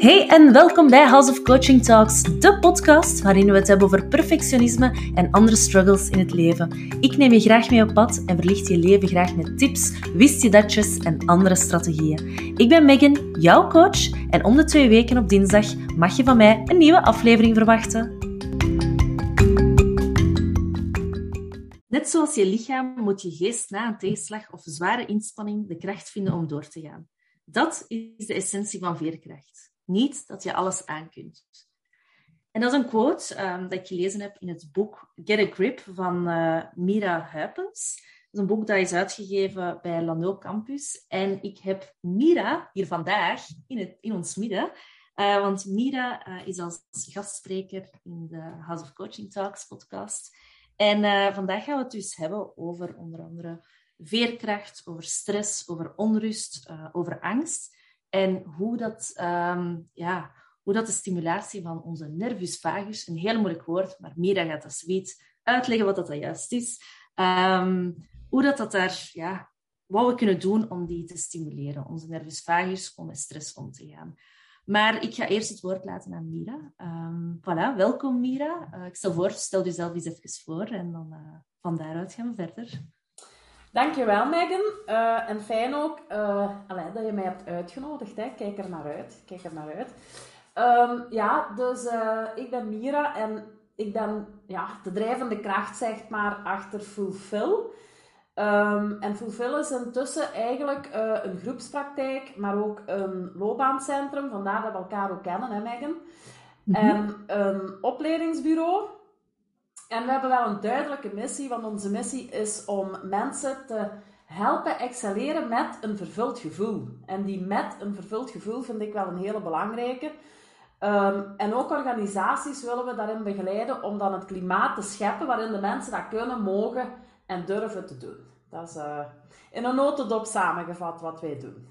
Hey en welkom bij House of Coaching Talks, de podcast waarin we het hebben over perfectionisme en andere struggles in het leven. Ik neem je graag mee op pad en verlicht je leven graag met tips, wist je datjes en andere strategieën. Ik ben Megan, jouw coach, en om de twee weken op dinsdag mag je van mij een nieuwe aflevering verwachten. Net zoals je lichaam moet je geest na een tegenslag of zware inspanning de kracht vinden om door te gaan. Dat is de essentie van veerkracht. Niet dat je alles aan kunt. En dat is een quote um, dat ik gelezen heb in het boek Get a Grip van uh, Mira Huipens. Dat is een boek dat is uitgegeven bij Lano Campus. En ik heb Mira hier vandaag in, het, in ons midden. Uh, want Mira uh, is als gastspreker in de House of Coaching Talks podcast. En vandaag gaan we het dus hebben over onder andere veerkracht, over stress, over onrust, over angst. En hoe dat, um, ja, hoe dat de stimulatie van onze nervus vagus, een heel moeilijk woord, maar Mira gaat dat zoiets uitleggen wat dat juist is. Um, hoe dat, dat daar, ja, wat we kunnen doen om die te stimuleren, onze nervus vagus, om met stress om te gaan. Maar ik ga eerst het woord laten aan Mira. Um, voilà, welkom Mira. Uh, ik stel voor, stel jezelf eens even voor en dan uh, van daaruit gaan we verder. Dankjewel, Megan. Uh, en fijn ook uh, allee, dat je mij hebt uitgenodigd. Hè. Kijk er naar uit. Kijk er naar uit. Um, ja, dus uh, ik ben Mira en ik ben ja, de drijvende kracht, zeg maar, achter Fulfill. Um, en Fulfill is intussen eigenlijk een groepspraktijk, maar ook een loopbaancentrum. Vandaar dat we elkaar ook kennen, hè, Megan. Mm -hmm. En een opleidingsbureau en we hebben wel een duidelijke missie, want onze missie is om mensen te helpen excelleren met een vervuld gevoel. En die met een vervuld gevoel vind ik wel een hele belangrijke. Um, en ook organisaties willen we daarin begeleiden om dan het klimaat te scheppen waarin de mensen dat kunnen, mogen en durven te doen. Dat is uh, in een notendop samengevat wat wij doen.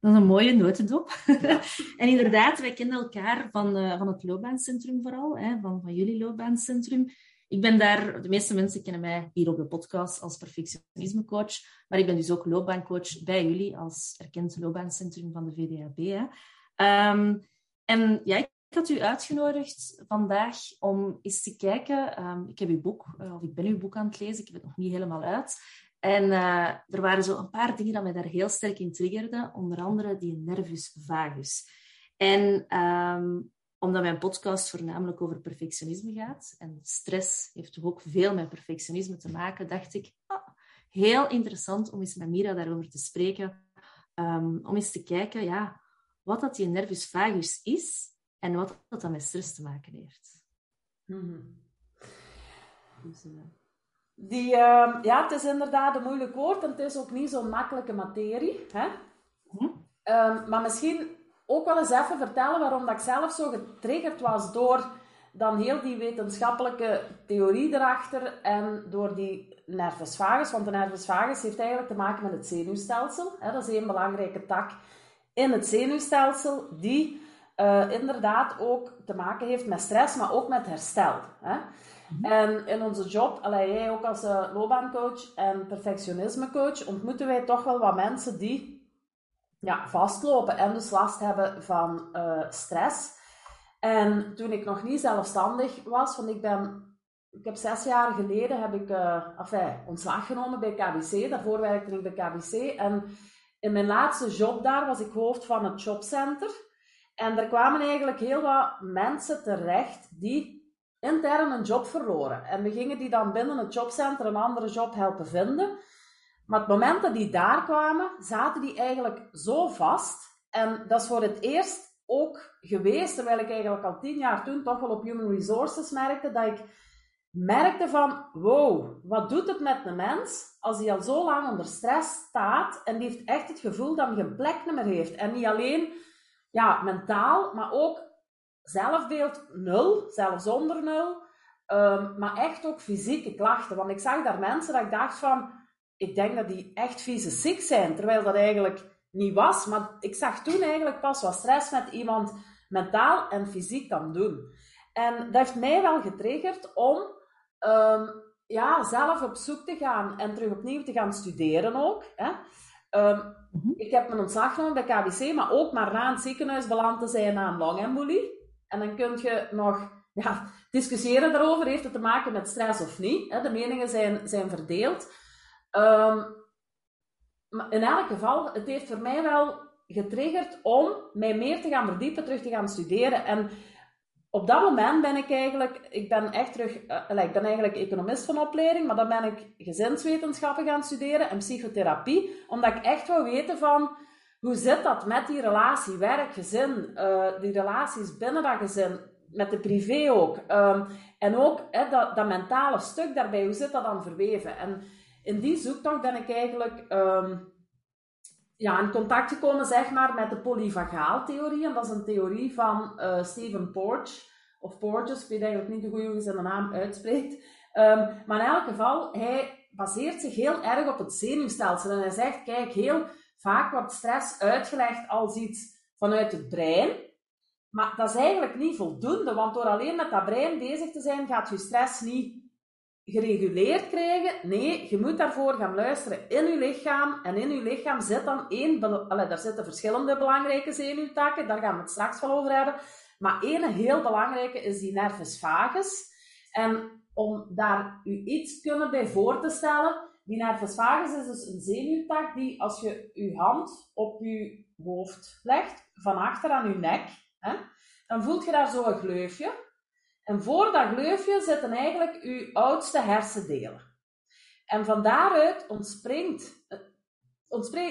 Dat is een mooie notendop. Ja. en inderdaad, wij kennen elkaar van, uh, van het loopbaancentrum vooral, hè, van, van jullie loopbaancentrum. Ik ben daar, de meeste mensen kennen mij hier op de podcast als perfectionismecoach, maar ik ben dus ook loopbaancoach bij jullie als erkend loopbaancentrum van de VDAB. Hè. Um, en ja, ik had u uitgenodigd vandaag om eens te kijken. Um, ik heb uw boek, uh, of ik ben uw boek aan het lezen, ik heb het nog niet helemaal uit. En uh, er waren zo een paar dingen dat mij daar heel sterk in triggerden, onder andere die nervus vagus. En um, omdat mijn podcast voornamelijk over perfectionisme gaat, en stress heeft toch ook veel met perfectionisme te maken, dacht ik, ah, heel interessant om eens met Mira daarover te spreken, um, om eens te kijken ja, wat dat die nervus vagus is en wat dat dan met stress te maken heeft. Mm-hmm. Dus, uh... Die, uh, ja, het is inderdaad een moeilijk woord en het is ook niet zo'n makkelijke materie. Hè? Mm-hmm. Um, maar misschien ook wel eens even vertellen waarom dat ik zelf zo getriggerd was door dan heel die wetenschappelijke theorie erachter en door die nervus vagus. Want de nervus vagus heeft eigenlijk te maken met het zenuwstelsel. Dat is een belangrijke tak in het zenuwstelsel die uh, inderdaad ook te maken heeft met stress, maar ook met herstel. Hè? Mhm. En in onze job, allee, jij ook als uh, loopbaancoach en perfectionismecoach, ontmoeten wij toch wel wat mensen die ja, vastlopen en dus last hebben van uh, stress. En toen ik nog niet zelfstandig was, want ik ben, ik heb zes jaar geleden heb ik uh, ontslag genomen bij KBC. Daarvoor werkte ik bij KBC. En in mijn laatste job daar was ik hoofd van het jobcenter. En er kwamen eigenlijk heel wat mensen terecht die intern een job verloren. En we gingen die dan binnen het jobcenter een andere job helpen vinden. Maar het moment dat die daar kwamen, zaten die eigenlijk zo vast. En dat is voor het eerst ook geweest, terwijl ik eigenlijk al tien jaar toen toch wel op Human Resources merkte, dat ik merkte van, wow, wat doet het met een mens als hij al zo lang onder stress staat en die heeft echt het gevoel dat hij geen plek meer heeft. En niet alleen ja, mentaal, maar ook zelfbeeld nul, zelfs zonder nul, um, maar echt ook fysieke klachten. Want ik zag daar mensen dat ik dacht van, ik denk dat die echt vieze ziek zijn, terwijl dat eigenlijk niet was. Maar ik zag toen eigenlijk pas wat stress met iemand mentaal en fysiek kan doen. En dat heeft mij wel getriggerd om um, ja, zelf op zoek te gaan en terug opnieuw te gaan studeren ook. Hè. Ehm, mhm. Ik heb mijn ontslag genomen bij KBC, maar ook maar na een ziekenhuis beland te zijn na een longembolie. En dan kun je nog ja, discussiëren daarover. Heeft het te maken met stress of niet? De meningen zijn, zijn verdeeld. Maar in elk geval, het heeft voor mij wel getriggerd om mij meer te gaan verdiepen, terug te gaan studeren. En op dat moment ben ik eigenlijk, ik ben echt terug, uh, ik ben eigenlijk economist van opleiding, maar dan ben ik gezinswetenschappen gaan studeren en psychotherapie, omdat ik echt wil weten van, hoe zit dat met die relatie, werk, gezin, uh, die relaties binnen dat gezin, met de privé ook. Um, en ook dat, dat mentale stuk daarbij, hoe zit dat dan verweven? En in die zoektocht ben ik eigenlijk um, ja, in contact gekomen zeg maar, met de polyvagaaltheorie. En dat is een theorie van uh, Stephen Porges, of Porges, ik weet eigenlijk niet hoe je zijn naam uitspreekt. Um, maar in elk geval, hij baseert zich heel erg op het zenuwstelsel. En hij zegt, kijk, heel vaak wordt stress uitgelegd als iets vanuit het brein. Maar dat is eigenlijk niet voldoende, want door alleen met dat brein bezig te zijn, gaat je stress niet gereguleerd krijgen. Nee, je moet daarvoor gaan luisteren in je lichaam. En in je lichaam zit dan één... Allee, daar zitten verschillende belangrijke zenuwtakken. Daar gaan we het straks wel over hebben. Maar één heel belangrijke is die nervus vagus. En om daar u iets kunnen bij voor te stellen... Die nervus vagus is dus een zenuwtak die als je je hand op je hoofd legt, van achter aan je nek, hè, dan voelt je daar zo een gleufje. En voor dat gleufje zitten eigenlijk uw oudste hersendelen. En van daaruit ontspringt,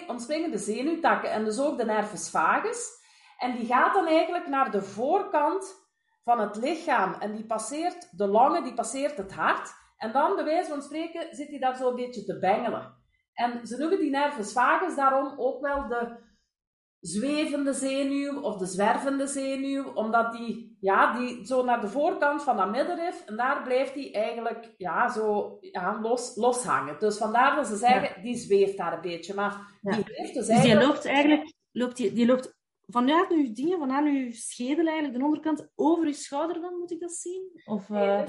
ontspringen de zenuwtakken en dus ook de nervus vagus. En die gaat dan eigenlijk naar de voorkant van het lichaam. En die passeert de longen, die passeert het hart. En dan, bij wijze van spreken, zit hij daar zo een beetje te bengelen. En ze noemen die nervus vagus daarom ook wel de zwevende zenuw of de zwervende zenuw, omdat die, ja, die zo naar de voorkant van dat middenrif, en daar blijft die eigenlijk ja, zo ja, los, los hangen. Dus vandaar dat ze zeggen, die zweeft daar een beetje. Maar die heeft dus, dus die loopt eigenlijk, loopt die, die loopt vanuit uw dingen, vanuit uw schedel eigenlijk, de onderkant, over uw schouder dan, moet ik dat zien? Of, uh,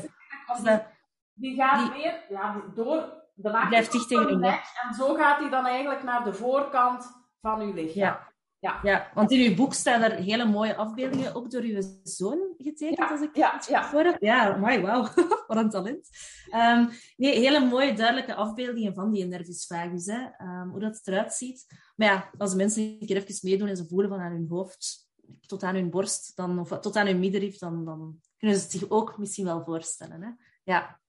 die gaat die, weer ja, door de nacht dicht tegen uw nek. En zo gaat hij dan eigenlijk naar de voorkant van uw lichaam. Ja. Ja. ja, want in uw boek staan er hele mooie afbeeldingen, ook door uw zoon getekend, als ik ja, het ja. voor heb. Ja, mooi, wauw, wat een talent. Um, nee, hele mooie, duidelijke afbeeldingen van die nervus vagus, hè. Um, hoe dat eruit ziet. Maar ja, als mensen een keer even meedoen en ze voelen van aan hun hoofd tot aan hun borst, dan, of tot aan hun middenrif, dan, dan kunnen ze het zich ook misschien wel voorstellen. Hè. Ja,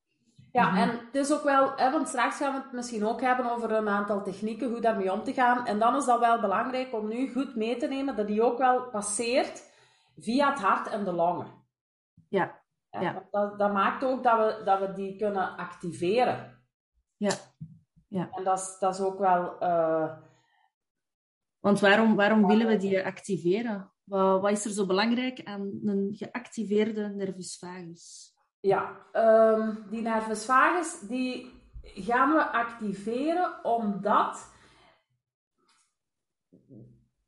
ja, mhm. en het is ook wel, hè, want straks gaan we het misschien ook hebben over een aantal technieken, hoe daarmee om te gaan. En dan is dat wel belangrijk om nu goed mee te nemen dat die ook wel passeert via het hart en de longen. Ja. ja. Dat, dat maakt ook dat we, dat we die kunnen activeren. Ja. ja. En dat is, dat is ook wel. Uh... Want waarom, waarom willen we die activeren? Wat, wat is er zo belangrijk aan een geactiveerde nervus vagus? Ja, um, die nervus vagus die gaan we activeren omdat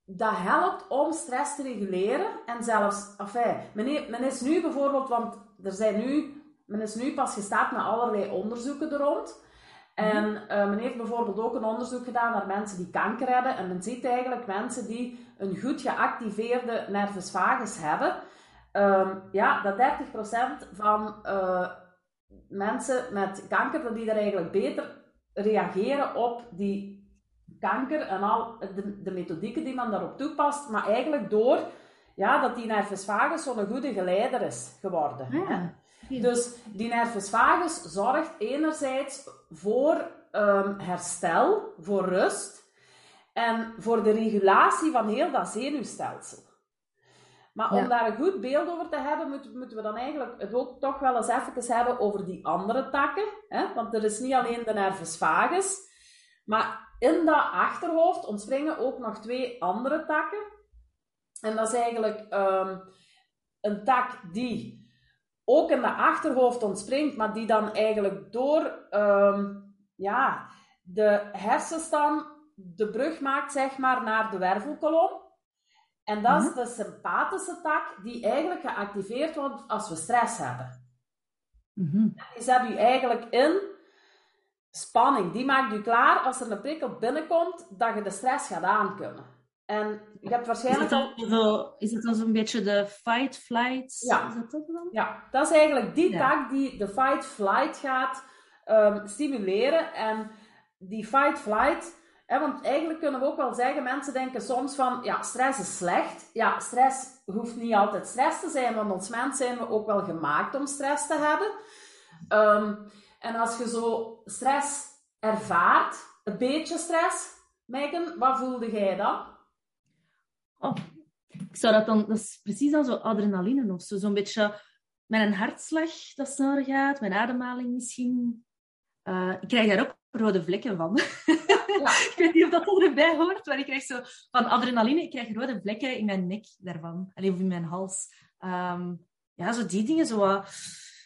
dat helpt om stress te reguleren. En zelfs, enfin, men, men is nu bijvoorbeeld, want er zijn nu, men is nu pas gestart met allerlei onderzoeken er rond. En uh, men heeft bijvoorbeeld ook een onderzoek gedaan naar mensen die kanker hebben. En men ziet eigenlijk mensen die een goed geactiveerde nervus vagus hebben, um, ja, dat 30% van uh, mensen met kanker, dat die er eigenlijk beter reageren op die kanker en al de, de methodieken die men daarop toepast, maar eigenlijk door ja, dat die nervus vagus zo'n goede geleider is geworden. Ja. Dus die nervus vagus zorgt enerzijds voor um, herstel, voor rust en voor de regulatie van heel dat zenuwstelsel. Maar om daar een goed beeld over te hebben, moeten, moeten we dan eigenlijk het ook toch wel eens even hebben over die andere takken. Hè? Want er is niet alleen de nervus vagus, maar in dat achterhoofd ontspringen ook nog twee andere takken. En dat is eigenlijk um, een tak die ook in de achterhoofd ontspringt, maar die dan eigenlijk door um, ja, de hersenstam de brug maakt zeg maar, naar de wervelkolom. En dat is mhm. de sympathische tak die eigenlijk geactiveerd wordt als we stress hebben. Mm -hmm. Die zet u eigenlijk in spanning, die maakt u klaar als er een prikkel binnenkomt, dat je de stress gaat aankunnen. En je hebt waarschijnlijk... Is het dan, zo'n beetje de fight-flight? Ja. Is dat dat dan? Ja, dat is eigenlijk die tak die de fight-flight gaat um, stimuleren. En die Want eigenlijk kunnen we ook wel zeggen, mensen denken soms van, ja, stress is slecht. Ja, stress hoeft niet altijd stress te zijn, want als mens zijn we ook wel gemaakt om stress te hebben. Um, en als je zo stress ervaart, een beetje stress, Megan, wat voelde jij dan? Oh, ik zou dat dan, dat is precies dan zo adrenaline of zo. Zo'n beetje een hartslag dat sneller gaat, mijn ademhaling misschien. Uh, ik krijg daar ook rode vlekken van. Ja. ik weet niet of dat erbij hoort, maar ik krijg zo van adrenaline, ik krijg rode vlekken in mijn nek daarvan. Alleen of in mijn hals. Um, ja, zo die dingen, zo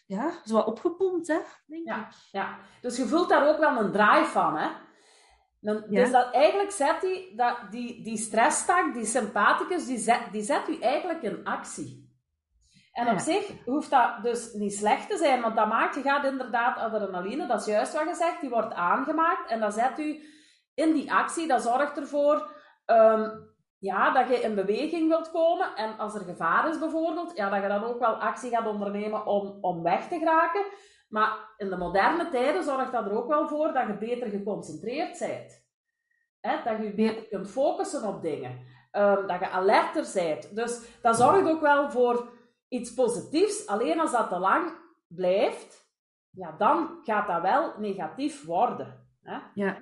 ja, zo wat opgepompt, hè, denk ja, ik. Ja, dus je voelt daar ook wel een draai van, hè? Dan, Dus dat, eigenlijk zet die, dat, die, die stresstak, die sympathicus, die zet, die zet u eigenlijk in actie. En op zich hoeft dat dus niet slecht te zijn, want dat maakt, je gaat inderdaad adrenaline, dat is juist wat gezegd, die wordt aangemaakt en dat zet u in die actie, dat zorgt ervoor um, ja, dat je in beweging wilt komen en als er gevaar is bijvoorbeeld, ja, dat je dan ook wel actie gaat ondernemen om, om weg te geraken. Maar in de moderne tijden zorgt dat er ook wel voor dat je beter geconcentreerd bent. Hè? Dat je beter kunt focussen op dingen. Um, dat je alerter bent. Dus dat zorgt ook wel voor iets positiefs. Alleen als dat te lang blijft, ja, dan gaat dat wel negatief worden. Hè? Ja,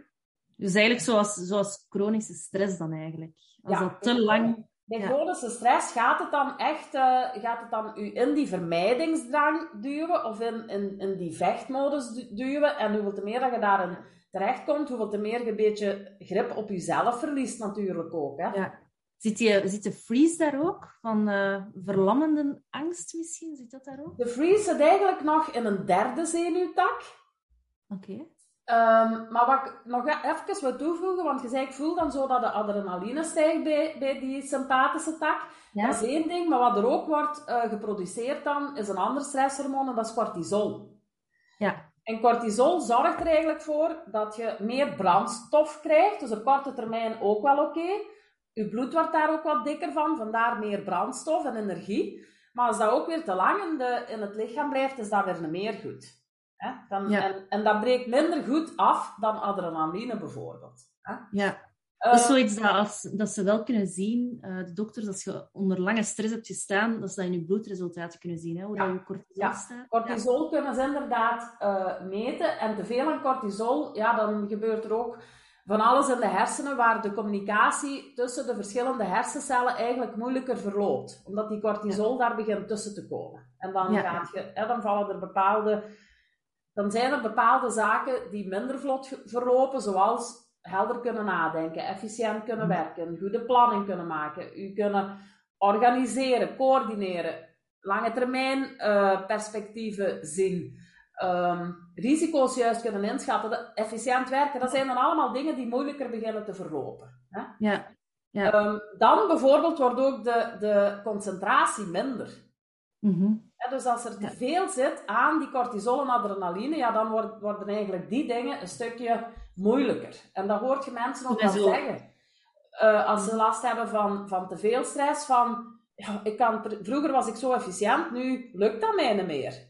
dus eigenlijk zoals, zoals chronische stress dan eigenlijk. Als ja, dat te lang... Bij chronische stress gaat het dan echt uh, gaat het dan u in die vermijdingsdrang duwen of in, in, in die vechtmodus duwen. En hoeveel te meer dat je daarin terechtkomt, hoeveel te meer je een beetje grip op jezelf verliest natuurlijk ook. Hè? Ja. Zit, je, zit de freeze daar ook? Van uh, verlammende angst misschien? Zit dat daar ook? De freeze zit eigenlijk nog in een derde zenuwtak. Oké. Um, maar wat ik nog even wil toevoegen, want je zei, ik voel dan zo dat de adrenaline stijgt bij, bij die sympathische tak. Ja. Dat is één ding, maar wat er ook wordt uh, geproduceerd dan, is een ander stresshormoon en dat is cortisol. Ja. En cortisol zorgt er eigenlijk voor dat je meer brandstof krijgt, dus op korte termijn ook wel oké. Okay. Je bloed wordt daar ook wat dikker van, vandaar meer brandstof en energie. Maar als dat ook weer te lang in, de, in het lichaam blijft, is dat weer niet meer goed. Hè? Dan, en, en dat breekt minder goed af dan adrenaline bijvoorbeeld. Hè? Ja. Dat is zoiets dat, als, dat ze wel kunnen zien, uh, de dokters, als je onder lange stress hebt gestaan, dat ze dat in je bloedresultaten kunnen zien, hè, hoe ja. dat je cortisol ja. staat. Cortisol ja. kunnen ze inderdaad uh, meten. En te veel aan cortisol, ja, dan gebeurt er ook van alles in de hersenen waar de communicatie tussen de verschillende hersencellen eigenlijk moeilijker verloopt. Omdat die cortisol daar begint tussen te komen. En dan, gaat je, hè, dan vallen er bepaalde dan zijn er bepaalde zaken die minder vlot verlopen, zoals helder kunnen nadenken, efficiënt kunnen mhm. werken, goede planning kunnen maken, u kunnen organiseren, coördineren, lange termijn uh, perspectieven zien, um, risico's juist kunnen inschatten, efficiënt werken. Dat zijn dan allemaal dingen die moeilijker beginnen te verlopen. Hè? Ja. ja. Um, dan bijvoorbeeld wordt ook de, de concentratie minder. Mm dus als er te veel zit aan die cortisol en adrenaline, ja, dan worden eigenlijk die dingen een stukje moeilijker. En dat hoort je mensen ook wel zeggen. Uh, als ze last hebben van, van te veel stress, van ja, ik kan, vroeger was ik zo efficiënt, nu lukt dat mij niet meer.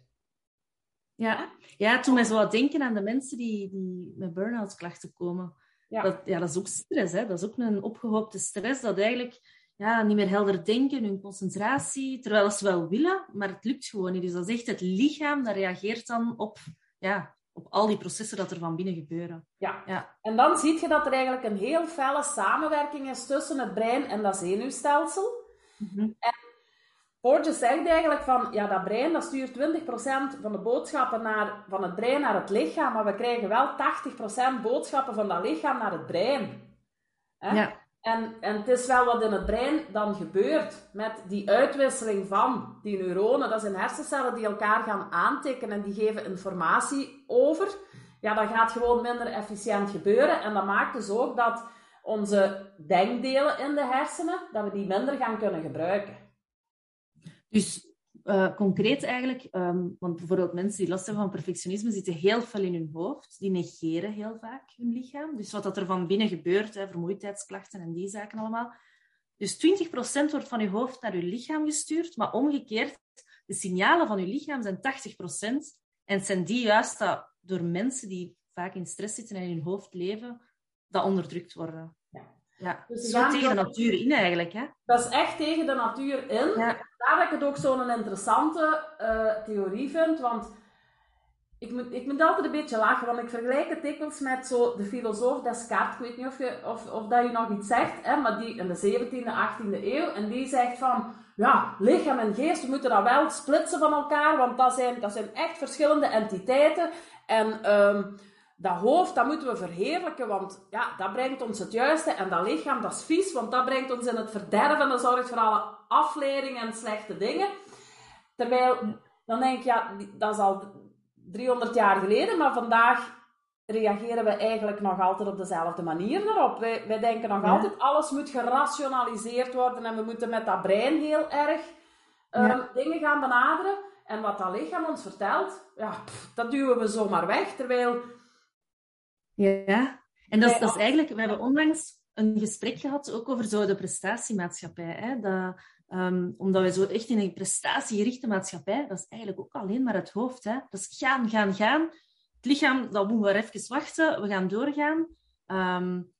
Ja, ja toen wij zo wat denken aan de mensen die, die met burn-out klachten komen. Ja. Dat, ja, dat is ook stress, hè? dat is ook een opgehoopte stress, dat eigenlijk ja, niet meer helder denken, hun concentratie, terwijl ze wel willen, maar het lukt gewoon niet. Dus dat is echt het lichaam dat reageert dan op, ja, op al die processen dat er van binnen gebeuren. Ja. ja. En dan zie je dat er eigenlijk een heel felle samenwerking is tussen het brein en dat zenuwstelsel. Mm -hmm. En Porges zegt eigenlijk van, ja, dat brein dat stuurt 20% van de boodschappen naar, van het brein naar het lichaam, maar we krijgen wel 80% boodschappen van dat lichaam naar het brein. Ja. En, en het is wel wat in het brein dan gebeurt met die uitwisseling van die neuronen. Dat zijn hersencellen die elkaar gaan aantikken en die geven informatie over. Ja, dat gaat gewoon minder efficiënt gebeuren. En dat maakt dus ook dat onze denkdelen in de hersenen, dat we die minder gaan kunnen gebruiken. Dus uh, concreet eigenlijk, ehm, want bijvoorbeeld mensen die last hebben van perfectionisme zitten heel veel in hun hoofd. Die negeren heel vaak hun lichaam. Dus wat dat er van binnen gebeurt, hè, vermoeidheidsklachten en die zaken allemaal. Dus 20% wordt van je hoofd naar je lichaam gestuurd, maar omgekeerd, de signalen van je lichaam zijn 80%. En zijn die juist dat door mensen die vaak in stress zitten en in hun hoofd leven, dat onderdrukt worden. Ja. Ja, dus zo tegen de natuur in eigenlijk. Hè? Dat is echt tegen de natuur in. Ja. Daar ik het ook zo'n interessante uh, theorie vind. Want ik moet, ik moet altijd een beetje lachen, want ik vergelijk het dikwijls met zo de filosoof Descartes. Ik weet niet of, je, of, of dat je nog iets zegt, hè, maar die in de 17e, 18e eeuw. En die zegt van, ja, lichaam en geest, we moeten dat wel splitsen van elkaar, want dat zijn, dat zijn echt verschillende entiteiten. En... Um, dat hoofd, dat moeten we verheerlijken, want ja, dat brengt ons het juiste. En dat lichaam, dat is vies, want dat brengt ons in het verderven. En dat zorgt voor alle afleidingen en slechte dingen. Terwijl, dan denk ik, ja, dat is al 300 jaar geleden, maar vandaag reageren we eigenlijk nog altijd op dezelfde manier erop. Wij, wij denken nog altijd, alles moet gerationaliseerd worden en we moeten met dat brein heel erg um, dingen gaan benaderen. En wat dat lichaam ons vertelt, ja, dat duwen we zomaar weg. Terwijl ja, en dat, is, dat is eigenlijk, we hebben onlangs een gesprek gehad ook over zo de prestatiemaatschappij. Hè? Dat, um, omdat we zo echt in een prestatiegerichte maatschappij, dat is eigenlijk ook alleen maar het hoofd. Hè? Dat is gaan, gaan, gaan. Het lichaam, dat moeten we even wachten, we gaan doorgaan. Um,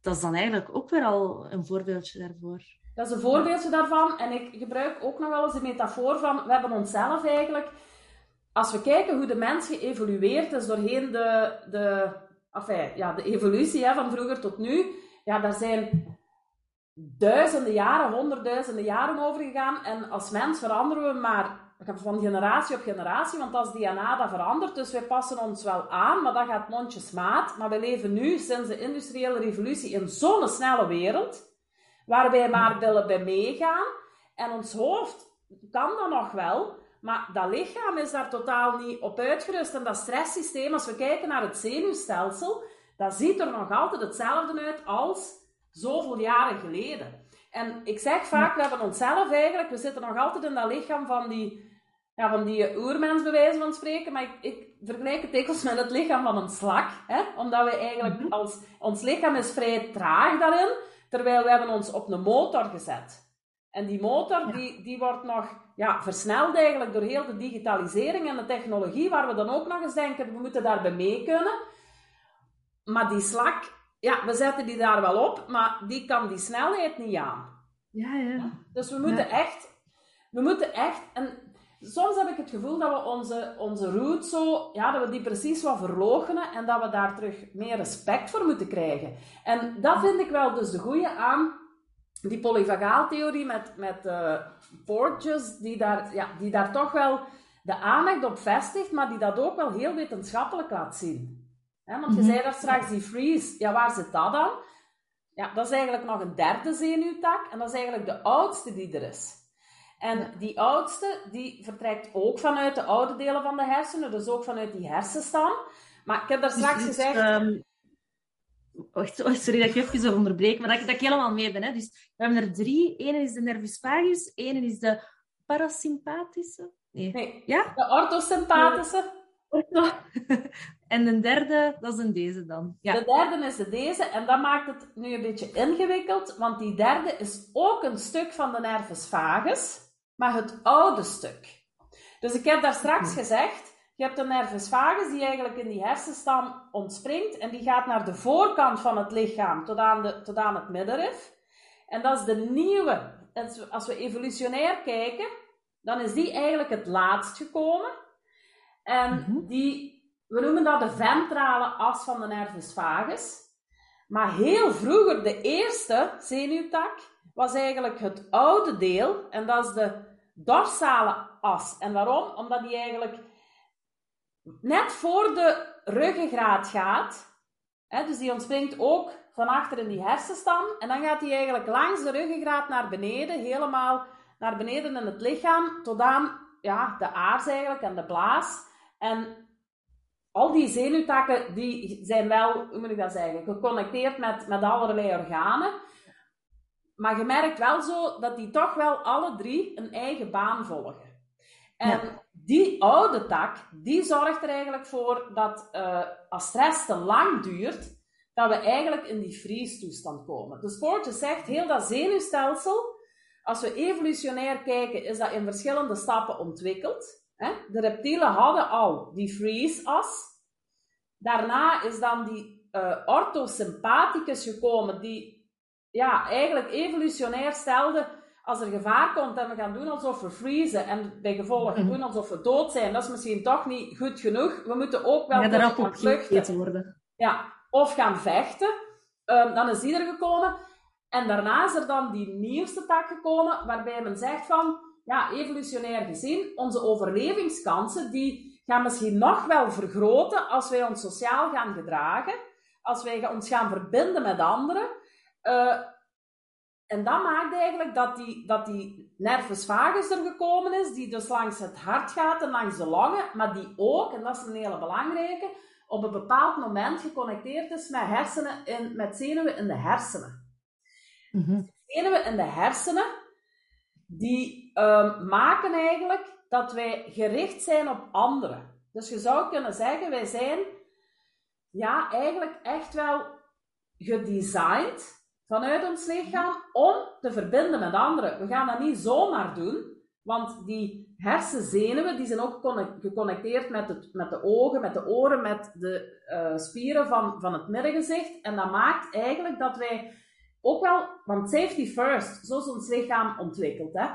dat is dan eigenlijk ook weer al een voorbeeldje daarvoor. Dat is een voorbeeldje daarvan. En ik gebruik ook nog wel eens de metafoor van, we hebben onszelf eigenlijk... Als we kijken hoe de mens geëvolueerd is doorheen de, de enfin, ja, de evolutie hè, van vroeger tot nu, ja, daar zijn duizenden jaren, honderdduizenden jaren over gegaan. En als mens veranderen we maar van generatie op generatie, want als DNA dat verandert, dus wij passen ons wel aan, maar dat gaat mondjesmaat. Maar we leven nu, sinds de industriële revolutie, in zo'n snelle wereld, waar wij maar willen bij meegaan. En ons hoofd kan dat nog wel, maar dat lichaam is daar totaal niet op uitgerust. En dat stresssysteem, als we kijken naar het zenuwstelsel, dat ziet er nog altijd hetzelfde uit als zoveel jaren geleden. En ik zeg vaak, we hebben onszelf eigenlijk, we zitten nog altijd in dat lichaam van die, ja, van die oermens, bij wijze van spreken. Maar ik, ik vergelijk het dikwijls met het lichaam van een slak. Hè? Omdat we eigenlijk, mhm. als, ons lichaam is vrij traag daarin, terwijl we hebben ons op een motor gezet. En die motor, die, die wordt nog ja, versneld eigenlijk door heel de digitalisering en de technologie, waar we dan ook nog eens denken, we moeten daarbij mee kunnen. Maar die slak, ja, we zetten die daar wel op, maar die kan die snelheid niet aan. Ja, ja. Dus we moeten echt, we moeten echt, en soms heb ik het gevoel dat we onze, onze route zo, ja, dat we die precies wat verloochenen en dat we daar terug meer respect voor moeten krijgen. En dat vind ik wel dus de goede aan die polyvagaaltheorie met, met uh, Porges, die daar, ja, die daar toch wel de aandacht op vestigt, maar die dat ook wel heel wetenschappelijk laat zien. want je mhm. zei daar straks die freeze, ja, waar zit dat dan? Ja, dat is eigenlijk nog een derde zenuwtak en dat is eigenlijk de oudste die er is. En die oudste, die vertrekt ook vanuit de oude delen van de hersenen, dus ook vanuit die hersenstam. Maar ik heb daar straks gezegd... Ehm, sorry dat ik even onderbreek, maar dat, dat ik helemaal mee ben. Hè. Dus we hebben er drie. Eén is de nervus vagus, één is de parasympathische. Nee. Ja? De orthosympathische. en de derde, dat is een deze dan. Ja. De derde is de deze, en dat maakt het nu een beetje ingewikkeld, want die derde is ook een stuk van de nervus vagus, maar het oude stuk. Dus ik heb daar straks gezegd, je hebt de nervus vagus die eigenlijk in die hersenstam ontspringt en die gaat naar de voorkant van het lichaam tot aan, de, tot aan het middenrif. En dat is de nieuwe. Als we evolutionair kijken, dan is die eigenlijk het laatst gekomen. En mhm. die, we noemen dat de ventrale as van de nervus vagus. Maar heel vroeger, de eerste zenuwtak, was eigenlijk het oude deel. En dat is de dorsale as. En waarom? Omdat die eigenlijk net voor de ruggengraat gaat. Hè, dus die ontspringt ook van achter in die hersenstam. En dan gaat die eigenlijk langs de ruggengraat naar beneden, helemaal naar beneden in het lichaam, tot aan ja, de aars eigenlijk en de blaas. En al die zenuwtakken die zijn wel, hoe moet ik dat zeggen, geconnecteerd met, met allerlei organen. Maar je merkt wel zo dat die toch wel alle drie een eigen baan volgen. En die oude tak, die zorgt er eigenlijk voor dat uh, als stress te lang duurt, dat we eigenlijk in die vriestoestand komen. Dus Porges zegt, heel dat zenuwstelsel, als we evolutionair kijken, is dat in verschillende stappen ontwikkeld. De reptielen hadden al die freeze-as. Daarna is dan die uh, orthosympathicus gekomen, die ja, eigenlijk evolutionair stelde, als er gevaar komt en we gaan doen alsof we freezen en bij gevolg mm doen alsof we dood zijn, dat is misschien toch niet goed genoeg. We moeten ook wel ja, gaan vluchten. Worden. Ja, of gaan vechten. Um, dan is die er gekomen. En daarna is er dan die nieuwste tak gekomen, waarbij men zegt van, ja, evolutionair gezien, onze overlevingskansen, die gaan misschien nog wel vergroten als wij ons sociaal gaan gedragen, als wij ons gaan verbinden met anderen. Uh, en dat maakt eigenlijk dat die, dat die nervus vagus er gekomen is, die dus langs het hart gaat en langs de longen, maar die ook, en dat is een hele belangrijke, op een bepaald moment geconnecteerd is met hersenen in, met zenuwen in de hersenen. Mm Zenuwen in de hersenen, die um, maken eigenlijk dat wij gericht zijn op anderen. Dus je zou kunnen zeggen, wij zijn ja, eigenlijk echt wel gedesigned vanuit ons lichaam om te verbinden met anderen. We gaan dat niet zomaar doen, want die hersenzenuwen die zijn ook geconnecteerd met, het, met de ogen, met de oren, met de uh, spieren van, van het middengezicht. En dat maakt eigenlijk dat wij ook wel, want safety first, zo is ons lichaam ontwikkeld. Hè?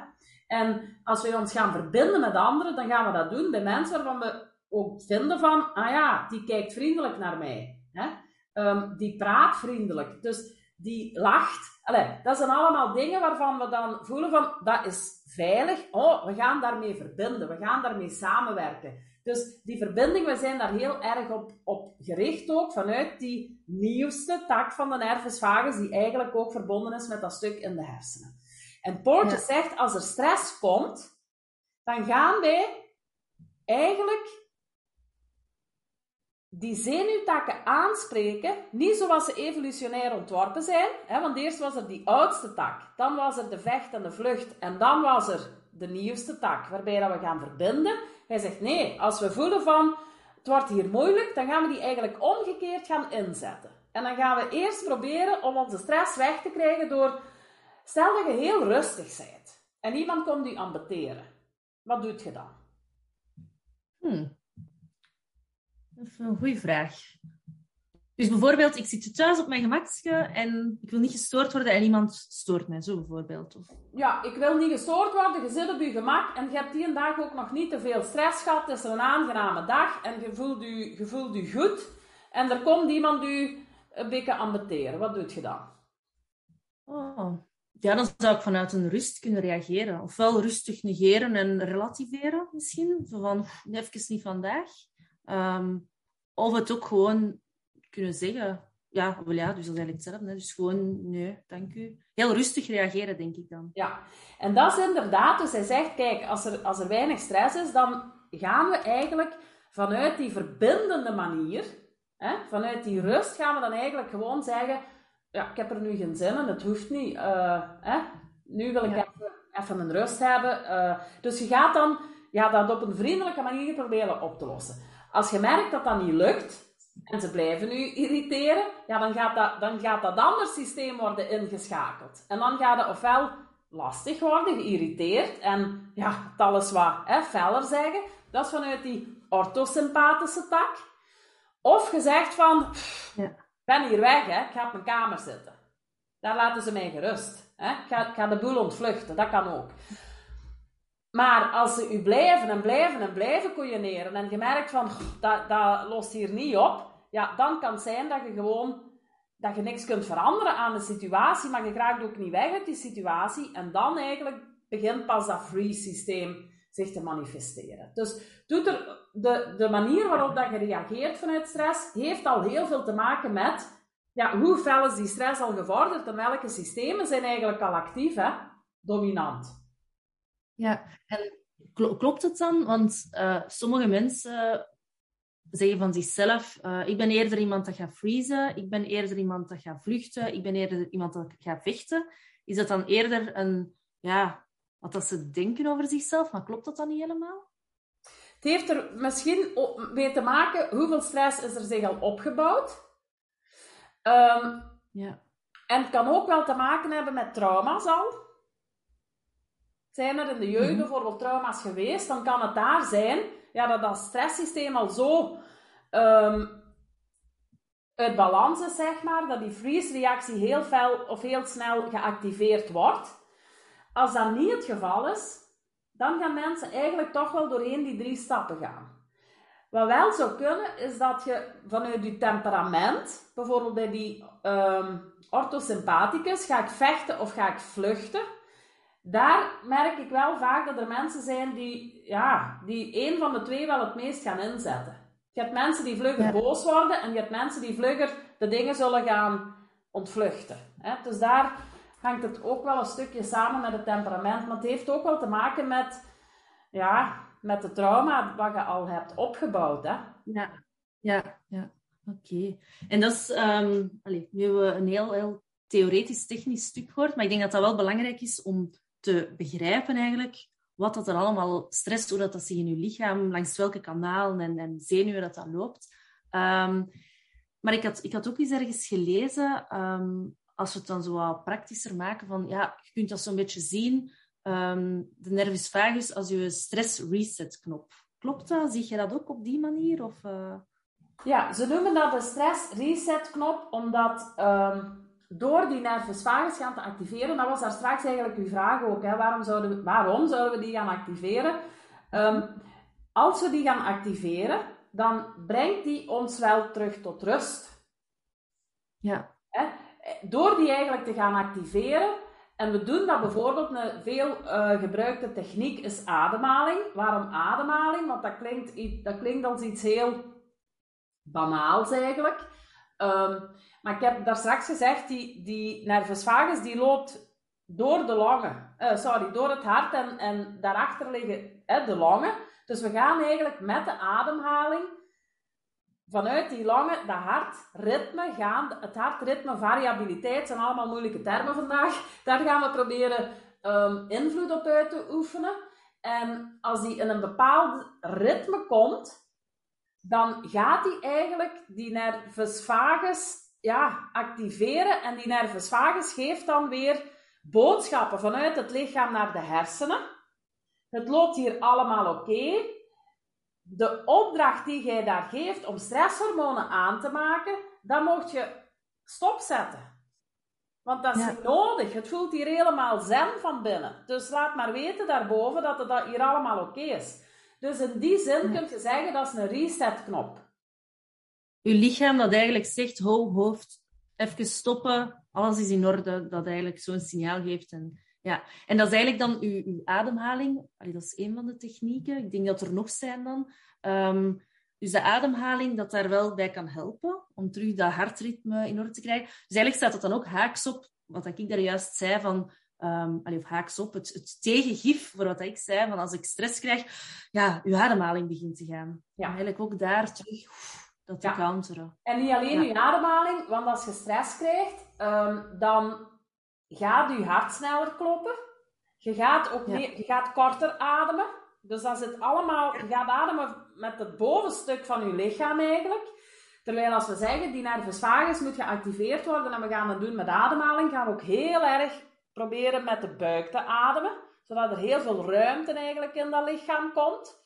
En als wij ons gaan verbinden met anderen, dan gaan we dat doen bij mensen waarvan we ook vinden van, ah ja, die kijkt vriendelijk naar mij. Hè? Um, die praat vriendelijk. Dus die lacht. Allee, dat zijn allemaal dingen waarvan we dan voelen van, dat is veilig. Oh, we gaan daarmee verbinden. We gaan daarmee samenwerken. Dus die verbinding, we zijn daar heel erg op, op gericht ook, vanuit die nieuwste tak van de nervus vagus, die eigenlijk ook verbonden is met dat stuk in de hersenen. En Porges zegt, als er stress komt, dan gaan wij eigenlijk die zenuwtakken aanspreken, niet zoals ze evolutionair ontworpen zijn, hè, want eerst was er die oudste tak, dan was er de vecht en de vlucht, en dan was er de nieuwste tak, waarbij dat we gaan verbinden. Hij zegt, nee, als we voelen van, het wordt hier moeilijk, dan gaan we die eigenlijk omgekeerd gaan inzetten. En dan gaan we eerst proberen om onze stress weg te krijgen door, stel dat je heel rustig bent, en iemand komt u ambeteren. Wat doet je dan? Hmm. Dat is een goede vraag. Dus bijvoorbeeld, ik zit thuis op mijn gemakje en ik wil niet gestoord worden en iemand stoort mij, zo bijvoorbeeld. Of... Ja, ik wil niet gestoord worden, je zit op je gemak en je hebt die dag ook nog niet te veel stress gehad. Het is een aangename dag en je voelt je, je, voelt je goed. En er komt iemand u een beetje ambeteren. Wat doet je dan? Oh. Ja, dan zou ik vanuit een rust kunnen reageren. Ofwel rustig negeren en relativeren misschien. Zo van, even niet vandaag. Um, of het ook gewoon kunnen zeggen. Ja, wel ja, dus dat is eigenlijk hetzelfde. Dus gewoon, nee, dank u. Heel rustig reageren, denk ik dan. Ja, en dat is inderdaad, dus hij zegt, kijk, als er, als er weinig stress is, dan gaan we eigenlijk vanuit die verbindende manier, hè, vanuit die rust, gaan we dan eigenlijk gewoon zeggen, ja, ik heb er nu geen zin in, het hoeft niet. Uh, hè, nu wil ik even, even, een rust hebben. Uh, dus je gaat dan ja, dat op een vriendelijke manier proberen op te lossen. Als je merkt dat dat niet lukt, en ze blijven u irriteren, ja, dan, gaat dat, dan gaat dat ander systeem worden ingeschakeld. En dan gaat het ofwel lastig worden, geïrriteerd, en ja, het alles wat hè, feller zeggen. Dat is vanuit die orthosympathische tak. Of gezegd van, ja. ben hier weg, hè, ik ga op mijn kamer zitten. Daar laten ze mij gerust. Hè. Ik, ga, ik ga de boel ontvluchten, dat kan ook. Maar als ze u blijven en blijven en blijven koeieneren en je merkt van, dat, dat lost hier niet op, ja, dan kan het zijn dat je gewoon, dat je niks kunt veranderen aan de situatie, maar je raakt ook niet weg uit die situatie. En dan eigenlijk begint pas dat free-systeem zich te manifesteren. Dus doet er, de, de manier waarop dat je reageert vanuit stress, heeft al heel veel te maken met ja, hoe fel is die stress al gevorderd en welke systemen zijn eigenlijk al actief, hè? dominant. Ja, en klopt het dan? Want uh, sommige mensen zeggen van zichzelf: uh, Ik ben eerder iemand dat gaat freezen, ik ben eerder iemand dat gaat vluchten, ik ben eerder iemand dat gaat vechten. Is dat dan eerder een, ja, wat dat ze denken over zichzelf? Maar klopt dat dan niet helemaal? Het heeft er misschien mee te maken hoeveel stress is er zich al opgebouwd. Um, ja. En het kan ook wel te maken hebben met trauma's al. Zijn er in de jeugd mhm. bijvoorbeeld trauma's geweest, dan kan het daar zijn ja, dat dat stresssysteem al zo um, uit balans is, zeg maar, dat die freeze-reactie heel fel of heel snel geactiveerd wordt. Als dat niet het geval is, dan gaan mensen eigenlijk toch wel doorheen die drie stappen gaan. Wat wel zou kunnen, is dat je vanuit je temperament, bijvoorbeeld bij die um, orthosympathicus, ga ik vechten of ga ik vluchten? Daar merk ik wel vaak dat er mensen zijn die, ja, die één van de twee wel het meest gaan inzetten. Je hebt mensen die vlugger boos worden en je hebt mensen die vlugger de dingen zullen gaan ontvluchten. Hè? Dus daar hangt het ook wel een stukje samen met het temperament. Maar het heeft ook wel te maken met, ja, met het trauma wat je al hebt opgebouwd. Hè? Ja, ja, ja. Oké. En dat is... Um, allez, nu we een heel, heel theoretisch-technisch stuk gehoord, maar ik denk dat dat wel belangrijk is om te begrijpen eigenlijk wat dat er allemaal stress, hoe dat, dat zich in je lichaam, langs welke kanalen en, en zenuwen dat dat loopt. Um, maar ik had, ik had ook eens ergens gelezen, um, als we het dan zo wat praktischer maken, van ja, je kunt dat zo'n beetje zien, um, de nervus vagus als je stress reset knop. Klopt dat? Zie je dat ook op die manier? Of, uh... Ja, ze noemen dat de stress reset knop, omdat door die nervus vagus gaan te activeren, dat was daar straks eigenlijk uw vraag ook, hè, waarom, zouden we, waarom zouden we die gaan activeren? Um, als we die gaan activeren, dan brengt die ons wel terug tot rust. Ja. Hè? Door die eigenlijk te gaan activeren, en we doen dat bijvoorbeeld, een veel uh, gebruikte techniek is ademhaling. Waarom ademhaling? Want dat klinkt, dat klinkt als iets heel banaals eigenlijk. Um, maar ik heb daar straks gezegd, die, die nervus vagus die loopt door de longen. Uh, sorry, door het hart en, en daarachter liggen uh, de longen. Dus we gaan eigenlijk met de ademhaling vanuit die longen, de hartritme gaan. Het hartritme, variabiliteit zijn allemaal moeilijke termen vandaag. Daar gaan we proberen um, invloed op uit te oefenen. En als die in een bepaald ritme komt, dan gaat die eigenlijk, die nervus vagus, ja, activeren. En die nervus vagus geeft dan weer boodschappen vanuit het lichaam naar de hersenen. Het loopt hier allemaal oké. De opdracht die jij daar geeft om stresshormonen aan te maken, dan mocht je stopzetten. Want dat is niet nodig. Het voelt hier helemaal zen van binnen. Dus laat maar weten daarboven dat het hier allemaal oké is. Dus in die zin kun je zeggen dat is een resetknop je lichaam dat eigenlijk zegt, ho, hoofd, even stoppen, alles is in orde, dat eigenlijk zo'n signaal geeft. En, ja. en dat is eigenlijk dan uw, uw ademhaling. dat is een van de technieken. Ik denk dat er nog zijn dan. Um, dus de ademhaling, dat daar wel bij kan helpen om terug dat hartritme in orde te krijgen. Dus eigenlijk staat dat dan ook haaks op wat ik daar juist zei van... Um, of haaks op, het, het, tegengif voor wat ik zei, van als ik stress krijg, ja, uw ademhaling begint te gaan. Ja. eigenlijk ook daar terug dat te counteren. En niet alleen je ademhaling, want als je stress krijgt, um, dan gaat je hart sneller kloppen. Je gaat ook meer, je gaat korter ademen. Dus dat zit allemaal, je gaat ademen met het bovenstuk van je lichaam eigenlijk. Terwijl als we zeggen, die nervus vagus moet geactiveerd worden en we gaan dat doen met ademhaling, gaan we ook heel erg proberen met de buik te ademen. Zodat er heel veel ruimte eigenlijk in dat lichaam komt.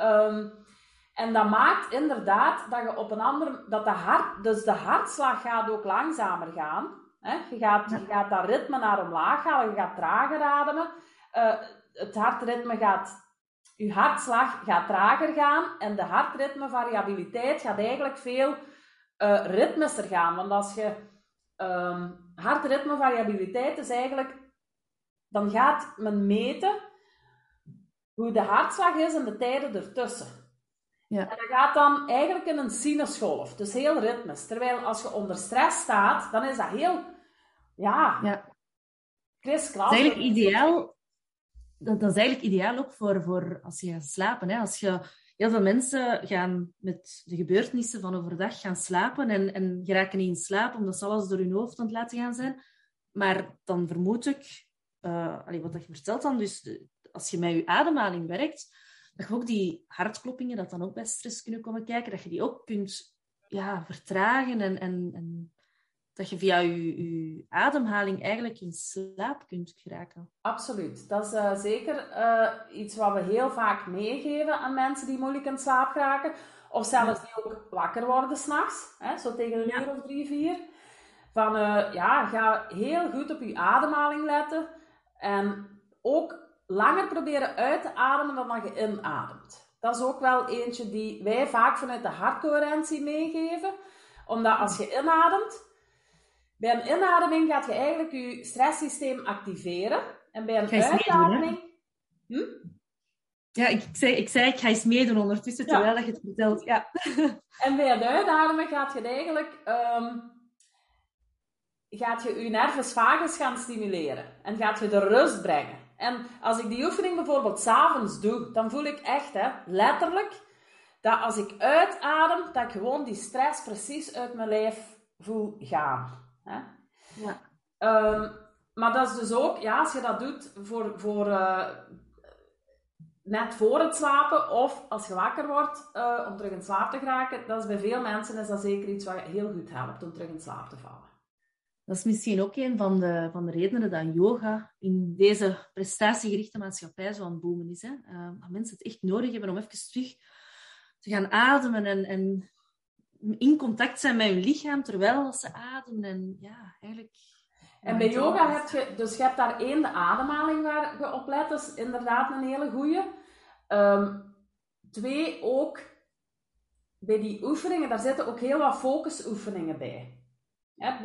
Um, en dat maakt inderdaad dat je op een andere, dat de hart, dus de hartslag gaat ook langzamer gaan. Hè? Je, gaat, je gaat dat ritme naar omlaag halen, je gaat trager ademen. Uh, het hartritme gaat, je hartslag gaat trager gaan en de hartritmevariabiliteit gaat eigenlijk veel uh, ritmischer gaan. Want als je um, hartritmevariabiliteit is eigenlijk, dan gaat men meten hoe de hartslag is en de tijden ertussen. Ja. En dat gaat dan eigenlijk in een sinusgolf, dus heel ritmisch. Terwijl als je onder stress staat, dan is dat heel, ja, ja. kriskras. Dat is eigenlijk ideaal, dat, dat, is eigenlijk ideaal ook voor, voor als je gaat slapen. Hè? Als je, heel veel mensen gaan met de gebeurtenissen van overdag gaan slapen en, en geraken niet in slaap omdat ze alles door hun hoofd aan het laten gaan zijn. Maar dan vermoed ik, uh, wat je vertelt dan, dus als je met je ademhaling werkt, dat je ook die hartkloppingen, dat dan ook bij stress kunnen komen kijken, dat je die ook kunt ja, vertragen en, en, en dat je via je, je, ademhaling eigenlijk in slaap kunt geraken. Absoluut. Dat is uh, zeker uh, iets wat we heel vaak meegeven aan mensen die moeilijk in slaap geraken. Of zelfs die ook wakker worden s'nachts, zo tegen een uur of drie, vier. Van uh, ja, ga heel goed op je ademhaling letten. En ook langer proberen uit te ademen dan dat je inademt. Dat is ook wel eentje die wij vaak vanuit de hartcoherentie meegeven. Omdat als je inademt, bij een inademing gaat je eigenlijk je stresssysteem activeren. En bij een uitademing... hm? Ja, ik, zei, ik zei, ik ga eens meedoen ondertussen, terwijl je het vertelt. Ja. En bij het uitademen gaat je eigenlijk... Um, gaat je je nervus vagus gaan stimuleren. En gaat je de rust brengen. En als ik die oefening bijvoorbeeld s'avonds doe, dan voel ik echt, hè, letterlijk, dat als ik uitadem, dat ik gewoon die stress precies uit mijn lijf voel gaan. Hè? Ja. Um, maar dat is dus ook, ja, als je dat doet voor, voor uh, net voor het slapen of als je wakker wordt uh, om terug in slaap te geraken, dat is bij veel mensen is dat zeker iets wat heel goed helpt om terug in slaap te vallen. Dat is misschien ook een van de, van de redenen dat yoga in deze prestatiegerichte maatschappij zo aan het boomen is. Hè? Uh, dat mensen het echt nodig hebben om even terug te gaan ademen en, en in contact zijn met hun lichaam terwijl ze ademen. En ja, eigenlijk... En bij yoga heb je, dus je hebt daar één, de ademhaling waar je op let, dat is inderdaad een hele goeie. Um, twee, ook bij die oefeningen, daar zitten ook heel wat focusoefeningen bij.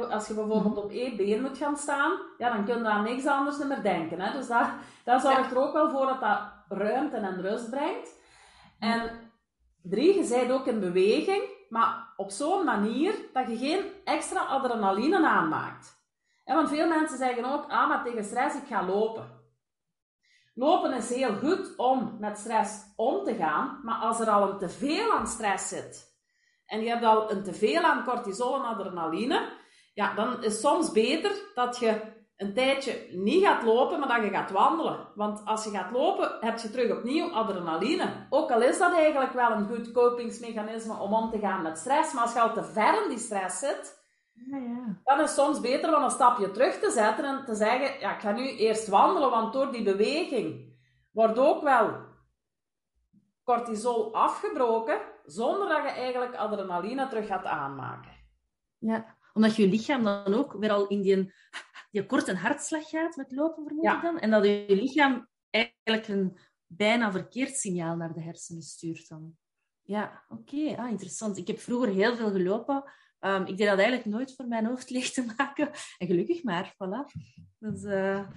Als je bijvoorbeeld op één been moet gaan staan, ja, dan kun je aan niks anders meer denken. Hè? Dus daar, daar zorgt er ook wel voor dat dat ruimte en rust brengt. En drie, je bent ook in beweging, maar op zo'n manier dat je geen extra adrenaline aanmaakt. want veel mensen zeggen ook, ah, maar tegen stress, ik ga lopen. Lopen is heel goed om met stress om te gaan, maar als er al een teveel aan stress zit, en je hebt al een teveel aan cortisol en adrenaline, ja, dan is soms beter dat je een tijdje niet gaat lopen, maar dat je gaat wandelen. Want als je gaat lopen, heb je terug opnieuw adrenaline. Ook al is dat eigenlijk wel een goed kopingsmechanisme om om te gaan met stress, maar als je al te ver in die stress zit, ja, ja. dan is het soms beter om een stapje terug te zetten en te zeggen, ja, ik ga nu eerst wandelen, want door die beweging wordt ook wel cortisol afgebroken, zonder dat je eigenlijk adrenaline terug gaat aanmaken. Ja, omdat je lichaam dan ook weer al in die, die korte hartslag gaat met lopen, vermoed ik dan. En dat je lichaam eigenlijk een bijna verkeerd signaal naar de hersenen stuurt dan. Ja, oké. Ah, interessant. Ik heb vroeger heel veel gelopen. Um, ik deed dat eigenlijk nooit voor mijn hoofd leeg te maken. En gelukkig maar, voilà. Dus, uh,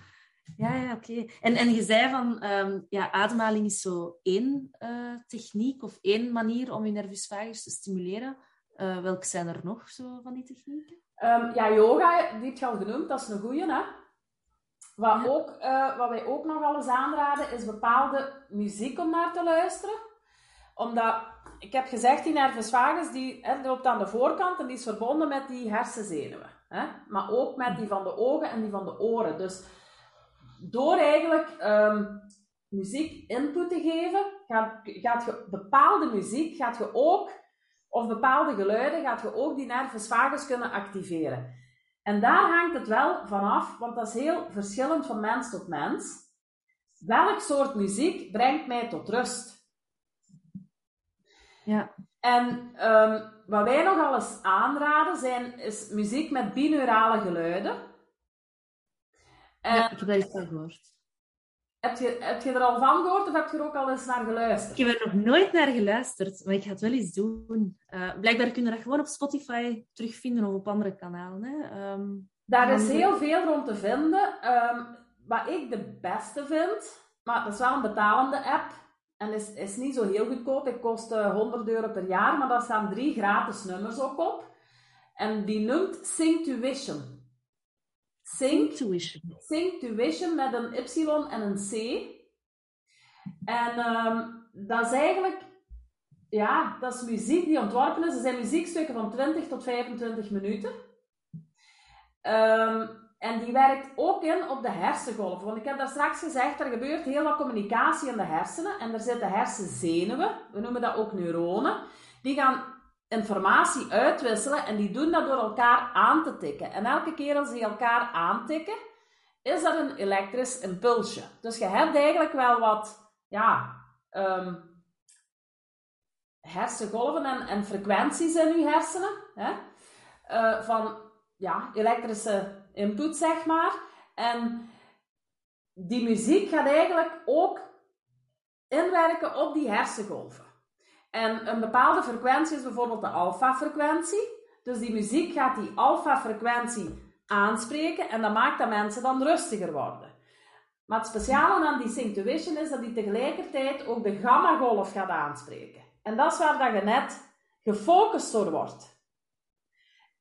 ja, ja oké. En, en je zei van, um, ja, ademhaling is zo één uh, techniek of één manier om je nervus vagus te stimuleren. Uh, welke zijn er nog zo van die technieken? Um, ja, yoga, die heb je al genoemd, dat is een goeie, hè? Wat, ook, uh, wat wij ook nog wel eens aanraden, is bepaalde muziek om naar te luisteren. Omdat, ik heb gezegd, die nervus vagus, die hè, loopt aan de voorkant en die is verbonden met die hersenzenuwen. Hè? Maar ook met die van de ogen en die van de oren. Dus door eigenlijk um, muziek input te geven, gaat, gaat je bepaalde muziek, gaat je ook of bepaalde geluiden gaat je ook die nervus vagus kunnen activeren. En daar hangt het wel vanaf, want dat is heel verschillend van mens tot mens. Welk soort muziek brengt mij tot rust? Ja. En um, wat wij nogal eens aanraden zijn, is muziek met binaurale geluiden. En, ja, ik heb iets van gehoord. Heb je, heb je er al van gehoord of heb je er ook al eens naar geluisterd? Ik heb er nog nooit naar geluisterd, maar ik ga het wel eens doen. Uh, blijkbaar kunnen we dat gewoon op Spotify terugvinden of op andere kanalen. Hè? Um, Daar is heel veel rond te vinden. Um, wat ik de beste vind, maar dat is wel een betalende app. En is, is niet zo heel goedkoop. Het kost uh, 100 euro per jaar, maar daar staan drie gratis nummers ook op. En die noemt Singtuition. Sing-tuition met een Y en een C. En um, dat is eigenlijk, ja, dat is muziek die ontworpen is. Er zijn muziekstukken van 20 tot 25 minuten. Um, en die werkt ook in op de hersengolven. Want ik heb daar straks gezegd, er gebeurt heel wat communicatie in de hersenen. En er zitten hersenzenuwen, we noemen dat ook neuronen. Die gaan informatie uitwisselen en die doen dat door elkaar aan te tikken. En elke keer als die elkaar aantikken, is dat een elektrisch impulsje. Dus je hebt eigenlijk wel wat, ja, ehm, hersengolven en, en, frequenties in je hersenen. Hè? Uh, van ja, elektrische input, zeg maar. En die muziek gaat eigenlijk ook inwerken op die hersengolven. En een bepaalde frequentie is bijvoorbeeld de alfa-frequentie. Dus die muziek gaat die alfa-frequentie aanspreken en dat maakt dat mensen dan rustiger worden. Maar het speciale aan die Synctuition is dat die tegelijkertijd ook de gamma-golf gaat aanspreken. En dat is waar dat je net gefocust door wordt.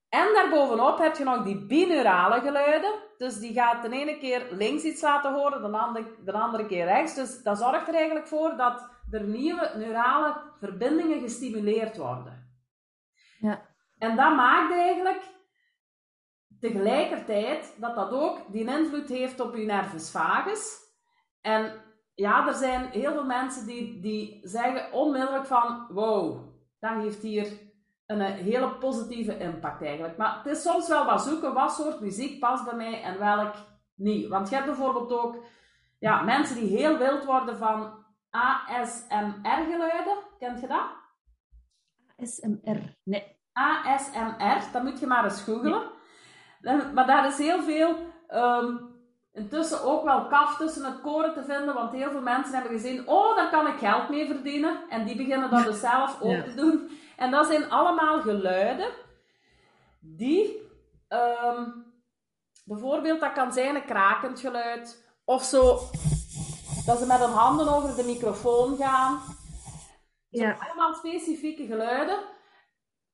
En daarbovenop heb je nog die binaurale geluiden. Dus die gaat de ene keer links iets laten horen, de andere, de andere keer rechts. Dus dat zorgt er eigenlijk voor dat er nieuwe neurale verbindingen gestimuleerd worden. Ja. En dat maakt eigenlijk tegelijkertijd dat dat ook die invloed heeft op je nervus vagus. En ja, er zijn heel veel mensen die, die zeggen onmiddellijk van, wow, dat heeft hier een hele positieve impact eigenlijk. Maar het is soms wel wat zoeken, wat soort muziek past bij mij en welk niet. Want je hebt bijvoorbeeld ook ja, mensen die heel wild worden van ASMR-geluiden. Kent je dat? ASMR, nee. ASMR, dat moet je maar eens googelen. Maar daar is heel veel um, intussen ook wel kaf tussen het koren te vinden, want heel veel mensen hebben gezien, oh, daar kan ik geld mee verdienen. En die beginnen dat dus zelf ook te doen. En dat zijn allemaal geluiden die, um, bijvoorbeeld, dat kan zijn een krakend geluid, of zo, dat ze met hun handen over de microfoon gaan. Ja. Allemaal specifieke geluiden.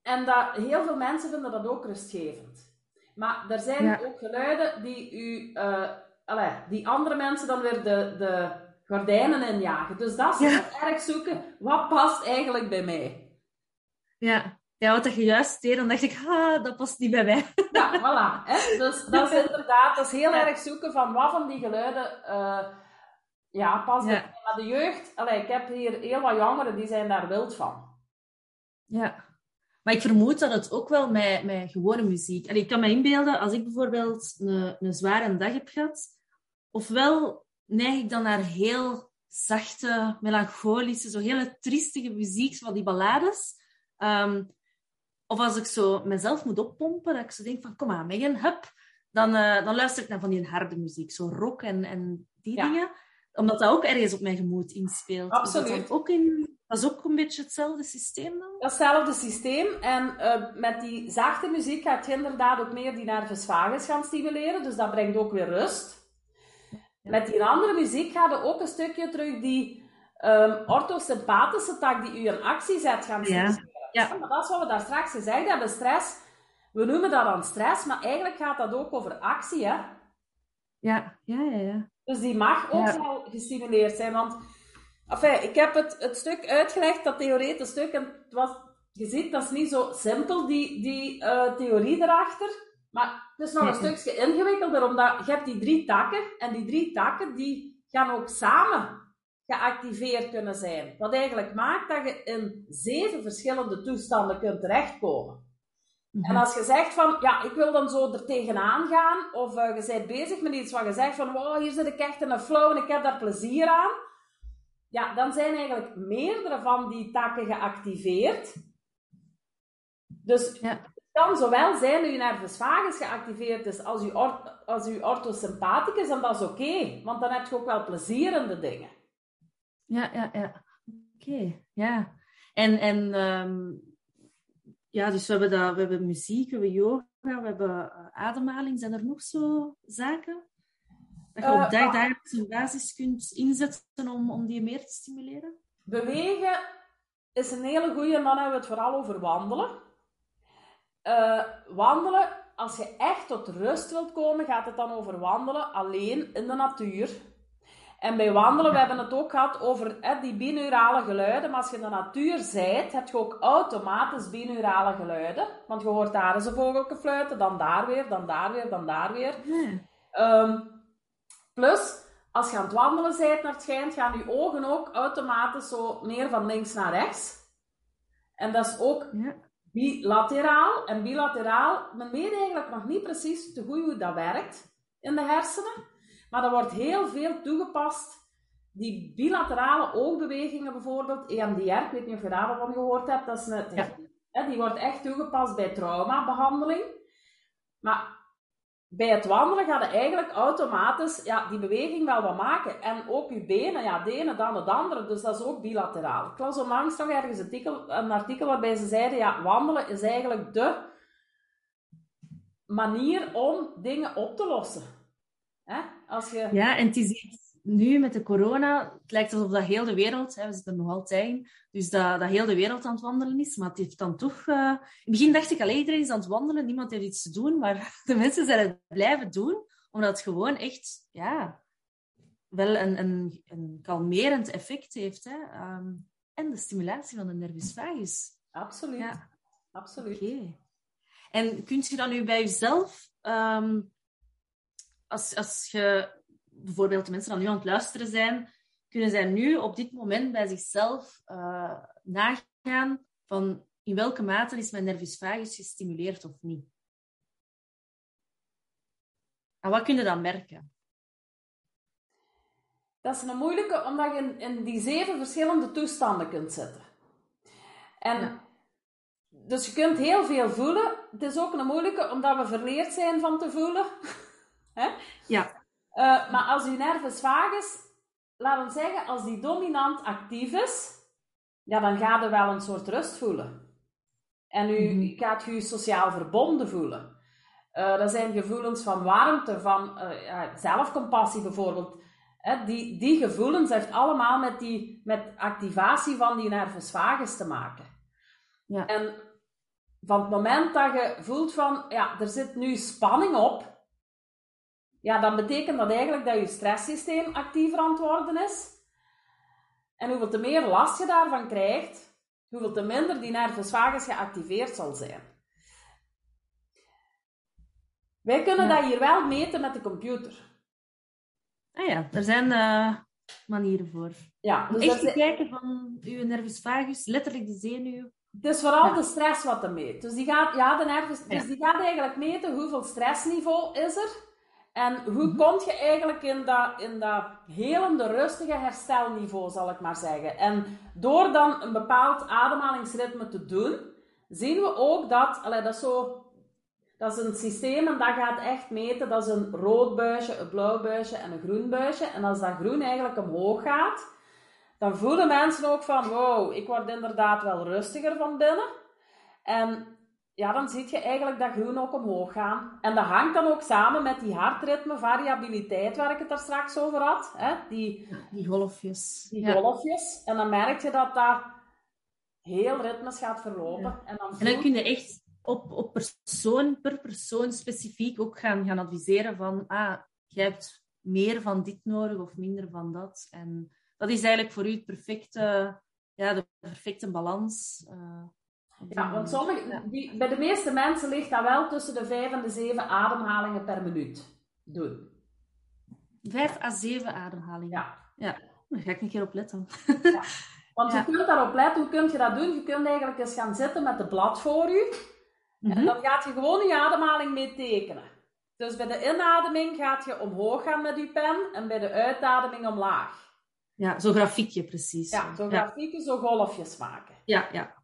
En dat, heel veel mensen vinden dat ook rustgevend. Maar er zijn ook geluiden die, u, uh, allez, die andere mensen dan weer de, de gordijnen injagen. Dus dat is ja. erg zoeken, wat past eigenlijk bij mij? Ja, ja wat je juist deed, dan dacht ik, ah, dat past niet bij mij. Ja, voilà. Hè? Dus dat is inderdaad, dat is heel erg zoeken van wat van die geluiden uh, ja, past ja. Maar de jeugd, allez, ik heb hier heel wat jongeren, die zijn daar wild van. Ja. Maar ik vermoed dat het ook wel met, met gewone muziek... En ik kan me inbeelden, als ik bijvoorbeeld een, een zware dag heb gehad, ofwel neig ik dan naar heel zachte, melancholische, zo hele triestige muziek, van die ballades. Um, of als ik zo mezelf moet oppompen, dat ik zo denk van, kom aan, Megan, hup. Dan, uh, dan luister ik naar van die harde muziek, zo rock en, en die dingen. Omdat dat ook ergens op mijn gemoed inspeelt. Absoluut. ook in, dat is ook een beetje hetzelfde systeem dan? Hetzelfde systeem. En uh, met die zachte muziek gaat je inderdaad ook meer die nervus vagus gaan stimuleren. Dus dat brengt ook weer rust. Met die andere muziek gaat er ook een stukje terug die um, orthosympathische tak die u in actie zet gaan stimuleren. Ja. ja. Maar dat is wat we daar straks gezegd hebben. Stress, we noemen dat dan stress, maar eigenlijk gaat dat ook over actie, hè? Ja, ja, ja. ja. Dus die mag ook wel gestimuleerd zijn, want Enfin, ik heb het, het stuk uitgelegd, dat theoretisch stuk, en het was, je ziet, dat is niet zo simpel, die, die uh, theorie erachter. Maar het is nog een stukje ingewikkelder, omdat je hebt die drie takken, en die drie takken, die gaan ook samen geactiveerd kunnen zijn. Wat eigenlijk maakt dat je in zeven verschillende toestanden kunt terechtkomen. En als je zegt van, ja, ik wil dan zo er tegenaan gaan, of uh, je bent bezig met iets wat je zegt van, wow, hier zit ik echt in een flow en ik heb daar plezier aan, ja, dan zijn eigenlijk meerdere van die takken geactiveerd. Dus ja. het kan zowel zijn dat je nervus vagus geactiveerd is als je, als je orthosympathicus, en dat is oké, want dan heb je ook wel plezierende dingen. Ja, ja, ja. Oké, ja. En, en um, ja, dus we hebben, dat, we hebben muziek, we hebben yoga, we hebben uh, ademhaling. Zijn er nog zo zaken? Dat je op uh, dagdagelijkse basis kunt inzetten om, om die meer te stimuleren? Bewegen is een hele goede, en dan hebben we het vooral over wandelen. Uh, wandelen, als je echt tot rust wilt komen, gaat het dan over wandelen alleen in de natuur. En bij wandelen, we hebben het ook gehad over die binaurale geluiden. Maar als je in de natuur zijt, heb je ook automatisch binaurale geluiden. Want je hoort daar eens een vogeltje fluiten, dan daar weer, dan daar weer, dan daar weer. Ehm, plus, als je aan het wandelen bent naar het schijnt, gaan je ogen ook automatisch zo meer van links naar rechts. En dat is ook ja. bilateraal. En bilateraal, men weet eigenlijk nog niet precies te goed hoe dat werkt in de hersenen. Maar er wordt heel veel toegepast. Die bilaterale oogbewegingen bijvoorbeeld, EMDR, ik weet niet of je daarvan gehoord hebt, dat is hè, die wordt echt toegepast bij traumabehandeling. Maar bij het wandelen gaat je eigenlijk automatisch ja, die beweging wel wat maken. En ook je benen, ja, de ene dan het andere. Dus dat is ook bilateraal. Ik las onlangs nog ergens een artikel, een artikel waarbij ze zeiden, ja, wandelen is eigenlijk de manier om dingen op te lossen. Hè? Als je... Ja, en het is nu met de corona, het lijkt alsof dat heel de wereld, hè, we zitten er nog altijd in, dus dat, dat heel de wereld aan het wandelen is. Maar het heeft dan toch... Uh... In het begin dacht ik, alleen iedereen is aan het wandelen, niemand heeft iets te doen. Maar de mensen zijn het blijven doen, omdat het gewoon echt, ja, wel een, een, een kalmerend effect heeft. Hè. Ehm, en de stimulatie van de nervus vagus. Absoluut. Ja. Absoluut. Oké. En kunt je dan nu bij jezelf... Um, als, als je bijvoorbeeld de mensen die nu aan het luisteren zijn, kunnen zij nu op dit moment bij zichzelf uh, nagaan van in welke mate is mijn nervus vagus gestimuleerd of niet. En wat kun je dan merken? Dat is een moeilijke, omdat je in, in die zeven verschillende toestanden kunt zitten. En Dus je kunt heel veel voelen. Het is ook een moeilijke, omdat we verleerd zijn van te voelen. Ja. Uh, maar als uw nervus vagus, laten we zeggen, als die dominant actief is, ja, dan gaat u wel een soort rust voelen. En u, mm -hmm. gaat je sociaal verbonden voelen. Uh, dat zijn gevoelens van warmte, van uh, ja, zelfcompassie bijvoorbeeld. Hè, die, die gevoelens heeft allemaal met, die, met activatie van die nervus vagus te maken. Ja. En van het moment dat je voelt van, ja, er zit nu spanning op, ja, dan betekent dat eigenlijk dat je stresssysteem actiever aan het worden is. En hoeveel te meer last je daarvan krijgt, hoeveel te minder die nervus vagus geactiveerd zal zijn. Wij kunnen dat hier wel meten met de computer. Ah ja, er zijn uh, manieren voor. Ja, dus echt te kijken van uw nervus vagus, letterlijk de zenuw. Het is vooral de stress wat er meet. Dus die gaat, ja, de nervus, dus die gaat eigenlijk meten hoeveel stressniveau is er en hoe mm kom je eigenlijk in dat, in dat helende, rustige herstelniveau, zal ik maar zeggen. En door dan een bepaald ademhalingsritme te doen, zien we ook dat, allee, dat is zo, dat is een systeem en dat gaat echt meten, dat is een rood buisje, een blauw buisje en een groen buisje. En als dat groen eigenlijk omhoog gaat, dan voelen mensen ook van, wow, ik word inderdaad wel rustiger van binnen. En ja, dan zie je eigenlijk dat groen ook omhoog gaan. En dat hangt dan ook samen met die hartritme, variabiliteit, waar ik het daar straks over had. Hè? Die, die golfjes. Die golfjes. En dan merk je dat dat heel ritmes gaat verlopen. En, dan en dan kun je echt op, op persoon, per persoon specifiek ook gaan, gaan adviseren van, ah, je hebt meer van dit nodig of minder van dat. En dat is eigenlijk voor u het perfecte, ja, de perfecte balans. Uh, ja, want sommige, die, bij de meeste mensen ligt dat wel tussen de 5 en de 7 ademhalingen per minuut doen. 5 à 7 ademhalingen? Ja. Ja, daar ga ik een keer op letten. Ja. Want je kunt daarop letten, hoe kun je dat doen? Je kunt eigenlijk eens gaan zitten met het blad voor je. En mhm. dan gaat je gewoon je ademhaling mee tekenen. Dus bij de inademing gaat je omhoog gaan met je pen en bij de uitademing omlaag. Ja, zo'n grafiekje precies. Ja, zo'n grafiekje, zo golfjes maken. Ja, ja.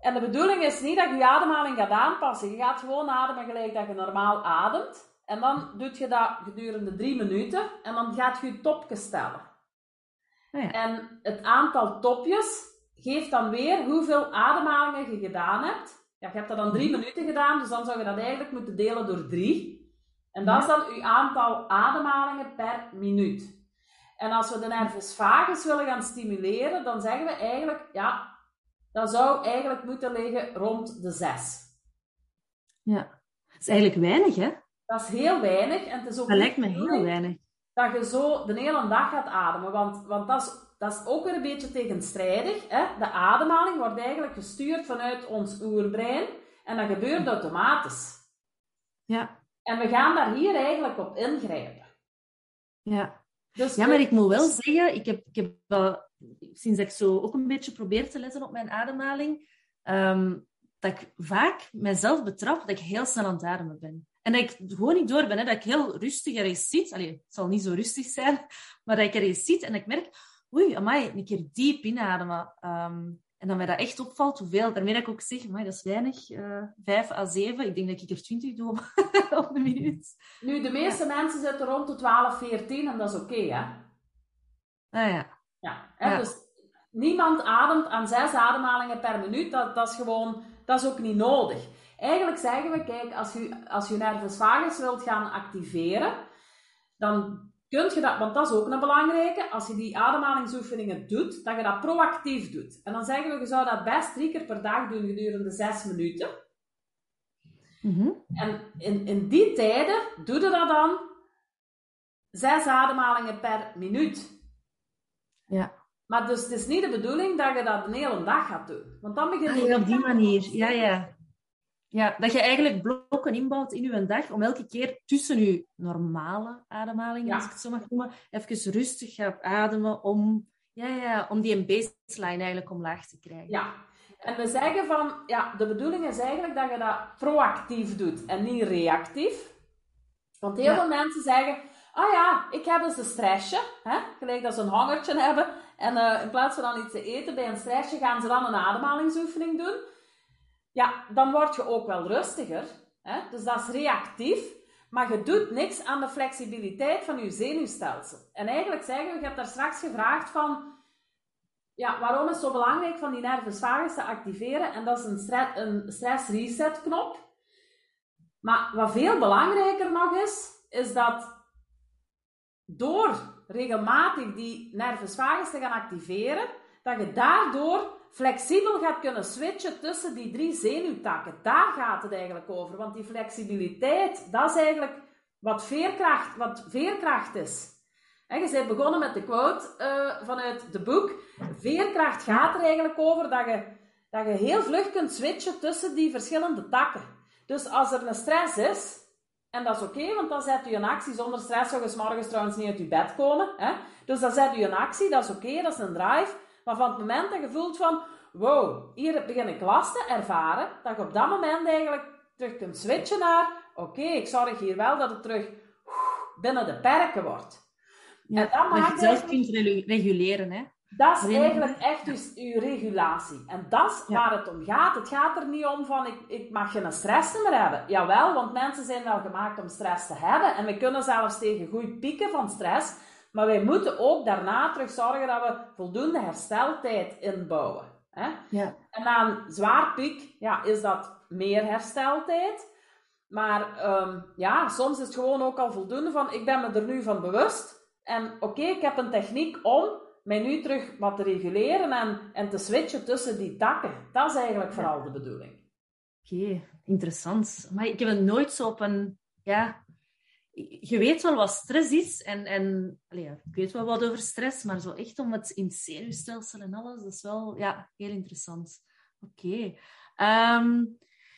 En de bedoeling is niet dat je je ademhaling gaat aanpassen. Je gaat gewoon ademen gelijk dat je normaal ademt. En dan doe je dat gedurende drie minuten. En dan gaat je je topje stellen. Oh ja. En het aantal topjes geeft dan weer hoeveel ademhalingen je gedaan hebt. Ja, je hebt dat dan drie mhm. minuten gedaan, dus dan zou je dat eigenlijk moeten delen door drie. En dat is dan je aantal ademhalingen per minuut. En als we de nervus vagus willen gaan stimuleren, dan zeggen we eigenlijk, ja, dat zou eigenlijk moeten liggen rond de 6. Ja, dat is eigenlijk weinig, hè? Dat is heel weinig. En het is ook dat lijkt me heel weinig. dat je zo de hele dag gaat ademen. Want, want dat, is, dat is ook weer een beetje tegenstrijdig. Hè? De ademhaling wordt eigenlijk gestuurd vanuit ons oerbrein. En dat gebeurt automatisch. Ja. En we gaan daar hier eigenlijk op ingrijpen. Ja. Dus ja, maar ik moet wel zeggen, ik heb, ik heb wel, sinds ik zo ook een beetje probeer te letten op mijn ademhaling, ehm, dat ik vaak mezelf betrap dat ik heel snel aan het ademen ben. En dat ik gewoon niet door ben, hè, dat ik heel rustig ergens zit. Allee, het zal niet zo rustig zijn, maar dat ik ergens zit en ik merk, oei, amai, een keer diep inademen. Um, en dan mij dat echt opvalt, hoeveel, daarmee dat ik ook zeg, maar dat is weinig, uh, vijf à zeven. Ik denk dat ik er twintig doe op de minuut. Nu, de meeste mensen zitten rond de 12, 14 en dat is oké, hè? Ah ja. Ja, hè? dus niemand ademt aan zes ademhalingen per minuut. Dat, dat is gewoon, dat is ook niet nodig. Eigenlijk zeggen we, kijk, als je, als je nervus vagus wilt gaan activeren, dan Kunt je dat, want dat is ook een belangrijke, als je die ademhalingsoefeningen doet, dat je dat proactief doet. En dan zeggen we, je zou dat best drie keer per dag doen gedurende zes minuten. Mhm. En in, in die tijden doe je dat dan zes ademhalingen per minuut. Ja. Maar dus het is niet de bedoeling dat je dat een hele dag gaat doen. Want dan begint ah, je op die manier. Ja, ja. Ja, dat je eigenlijk blokken inbouwt in je dag om elke keer tussen je normale ademhaling, als ik het zo mag noemen, even rustig gaat ademen om, ja, ja, om die baseline eigenlijk omlaag te krijgen. Ja, en we zeggen van, ja, de bedoeling is eigenlijk dat je dat proactief doet en niet reactief. Want heel veel mensen zeggen, ah ja, ik heb dus een stressje, hè? gelijk dat ze een hongertje hebben. En uh, in plaats van dan iets te eten bij een stressje, gaan ze dan een ademhalingsoefening doen ja, dan word je ook wel rustiger. Hè? Dus dat is reactief. Maar je doet niks aan de flexibiliteit van je zenuwstelsel. En eigenlijk zeggen we, je hebt daar straks gevraagd van, ja, waarom is het zo belangrijk van die nervus vagus te activeren? En dat is een, stress, een stress reset knop. Maar wat veel belangrijker nog is, is dat door regelmatig die nervus vagus te gaan activeren, dat je daardoor flexibel gaat kunnen switchen tussen die drie zenuwtakken. Daar gaat het eigenlijk over. Want die flexibiliteit, dat is eigenlijk wat veerkracht, wat veerkracht is. En je bent begonnen met de quote uh, vanuit het boek. Veerkracht gaat er eigenlijk over dat je, dat je heel vlug kunt switchen tussen die verschillende takken. Dus als er een stress is, en dat is oké, want dan zet u een actie. Zonder stress zou je morgens trouwens niet uit je bed komen. Hè? Dus dan zet u een actie, dat is oké, dat is een drive. Maar van het moment dat je voelt van, wow, hier begin ik last te ervaren, dat je op dat moment eigenlijk terug kunt switchen naar, oké, ik zorg hier wel dat het terug binnen de perken wordt. Ja, en dat, maakt je zelf kunt reguleren, hè? Dat is eigenlijk echt dus uw regulatie. En dat is waar het om gaat. Het gaat er niet om van, ik, ik mag geen stress meer hebben. Jawel, want mensen zijn wel gemaakt om stress te hebben. En we kunnen zelfs tegen goed pieken van stress. Maar wij moeten ook daarna terug zorgen dat we voldoende hersteltijd inbouwen. Hè? Ja. En na een zwaar piek ja, is dat meer hersteltijd. Maar um, ja, soms is het gewoon ook al voldoende van, ik ben me er nu van bewust. En oké, ik heb een techniek om mij nu terug wat te reguleren en, en te switchen tussen die takken. Dat is eigenlijk vooral de bedoeling. Oké, interessant. Maar ik heb het nooit zo op een ja, je weet wel wat stress is. En, en allez, ik weet wel wat over stress, maar zo echt om het in het zenuwstelsel en alles, dat is wel ja, heel interessant. Oké. Ehm,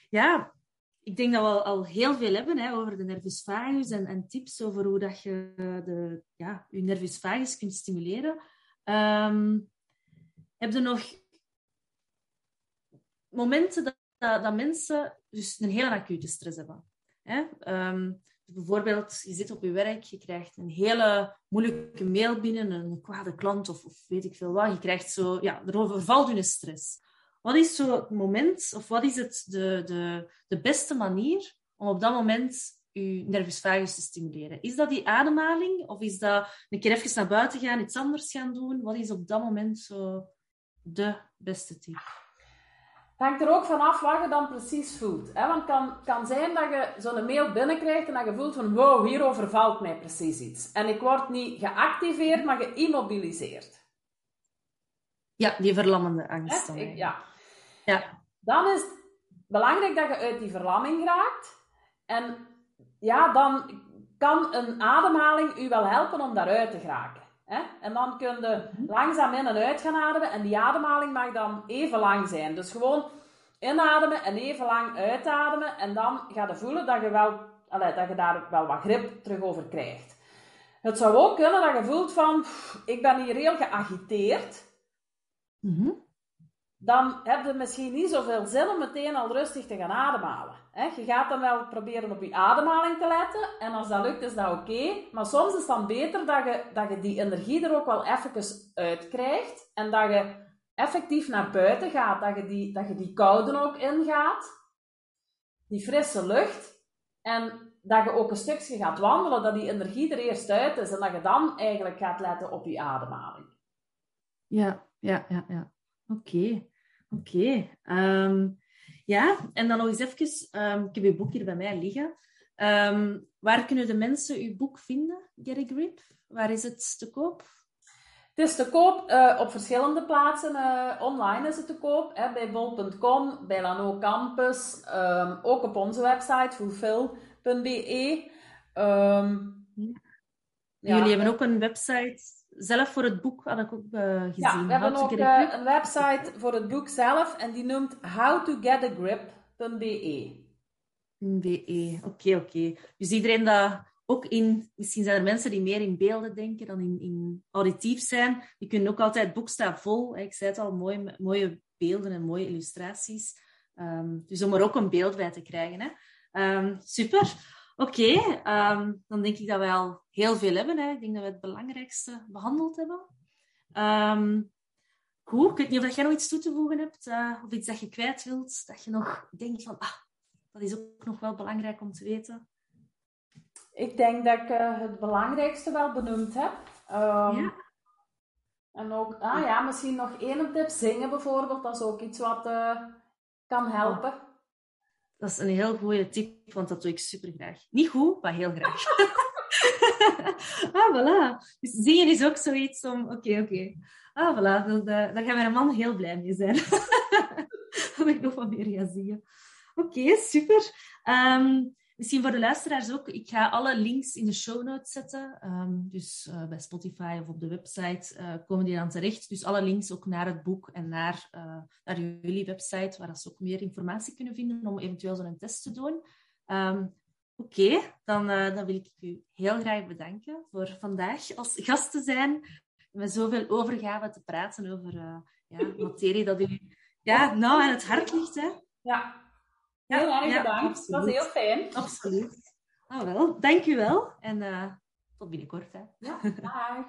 ja, ik denk dat we al heel veel hebben hè, over de nervus vagus en, en, tips over hoe dat je de, ja, je nervus vagus kunt stimuleren. Um, heb je nog momenten dat, dat, mensen dus een hele acute stress hebben? Hè? Um, bijvoorbeeld, je zit op je werk, je krijgt een hele moeilijke mail binnen, een kwade klant of, of weet ik veel wat. Je krijgt zo, ja, erover valt je stress. Wat is zo het moment, of wat is het de, de, de beste manier om op dat moment je nervus vagus te stimuleren? Is dat die ademhaling? Of is dat een keer even naar buiten gaan, iets anders gaan doen? Wat is op dat moment zo de beste tip? hangt er ook vanaf wat je dan precies voelt. Hè? Want het kan, kan zijn dat je zo'n mail binnenkrijgt en dat je voelt van wow, hier overvalt mij precies iets. En ik word niet geactiveerd, maar geïmmobiliseerd. Ja, die verlammende angst. Dan ja. ja. Dan is het belangrijk dat je uit die verlamming raakt. En ja, dan kan een ademhaling u wel helpen om daaruit te geraken. Hè? En dan kun je langzaam in en uit gaan ademen. En die ademhaling mag dan even lang zijn. Dus gewoon inademen en even lang uitademen. En dan ga je voelen dat je, wel, allez, dat je daar wel wat grip terug over krijgt. Het zou ook kunnen dat je voelt van, ik ben hier heel geagiteerd. Mm dan heb je misschien niet zoveel zin om meteen al rustig te gaan ademhalen. Je gaat dan wel proberen op je ademhaling te letten. En als dat lukt, is dat oké. Maar soms is het dan beter dat je, dat je die energie er ook wel even uit krijgt. En dat je effectief naar buiten gaat. Dat je die, dat je die koude ook ingaat. Die frisse lucht. En dat je ook een stukje gaat wandelen. Dat die energie er eerst uit is. En dat je dan eigenlijk gaat letten op je ademhaling. Ja, ja, ja, ja. Oké. Oké. Ehm, ja, en dan nog eens even. Um, ik heb je boek hier bij mij liggen. Ehm, waar kunnen de mensen uw boek vinden, a Grip? Waar is het te koop? Het is te koop uh, op verschillende plaatsen. Uh, online is het te koop. Hè, bij bol.com, bij Lano Campus. ook op onze website, fulfill.be. Ja. Jullie hebben ook een website zelf voor het boek had ik ook uh, gezien. Ja, we hebben ook uh, een website voor het boek zelf en die noemt howtogetagrip.be. Be, oké, oké. Dus iedereen dat ook in, misschien zijn er mensen die meer in beelden denken dan in, in auditief zijn, die kunnen ook altijd, het boek staat vol, ik zei het al, mooie, mooie beelden en mooie illustraties. Um, dus om er ook een beeld bij te krijgen. Hè. Um, super. Oké, ehm, dan denk ik dat we al heel veel hebben. Hè. Ik denk dat we het belangrijkste behandeld hebben. Um, goed, ik weet niet of jij nog iets toe te voegen hebt, uh, of iets dat je kwijt wilt, dat je nog denkt van, ah, dat is ook nog wel belangrijk om te weten. Ik denk dat ik uh, het belangrijkste wel benoemd heb. Um, ja. En ook, ah ja, misschien nog één tip, zingen bijvoorbeeld, dat is ook iets wat uh, kan helpen. Dat is een heel goede tip, want dat doe ik super graag. Niet goed, maar heel graag. ah, voilà. Dus zingen is ook zoiets om... Oké, oké. Ah, voilà. Dus, uh, daar gaat mijn man heel blij mee zijn. dat ik nog wat meer ga zingen. Oké, super. Um, Misschien voor de luisteraars ook. Ik ga alle links in de show notes zetten. Ehm, dus uh, bij Spotify of op de website uh, komen die dan terecht. Dus alle links ook naar het boek en naar, uh, naar jullie website, waar ze ook meer informatie kunnen vinden om eventueel zo'n test te doen. Um, Oké, dan, dan wil ik u heel graag bedanken voor vandaag als gast te zijn. Met zoveel overgave te praten over ja, materie dat u ja, nou aan het hart ligt. Hè? Ja, Heel erg bedankt. Dat was heel fijn. Absoluut. Ah, wel. Dank u wel. En uh, tot binnenkort. Hè. Ja, dag.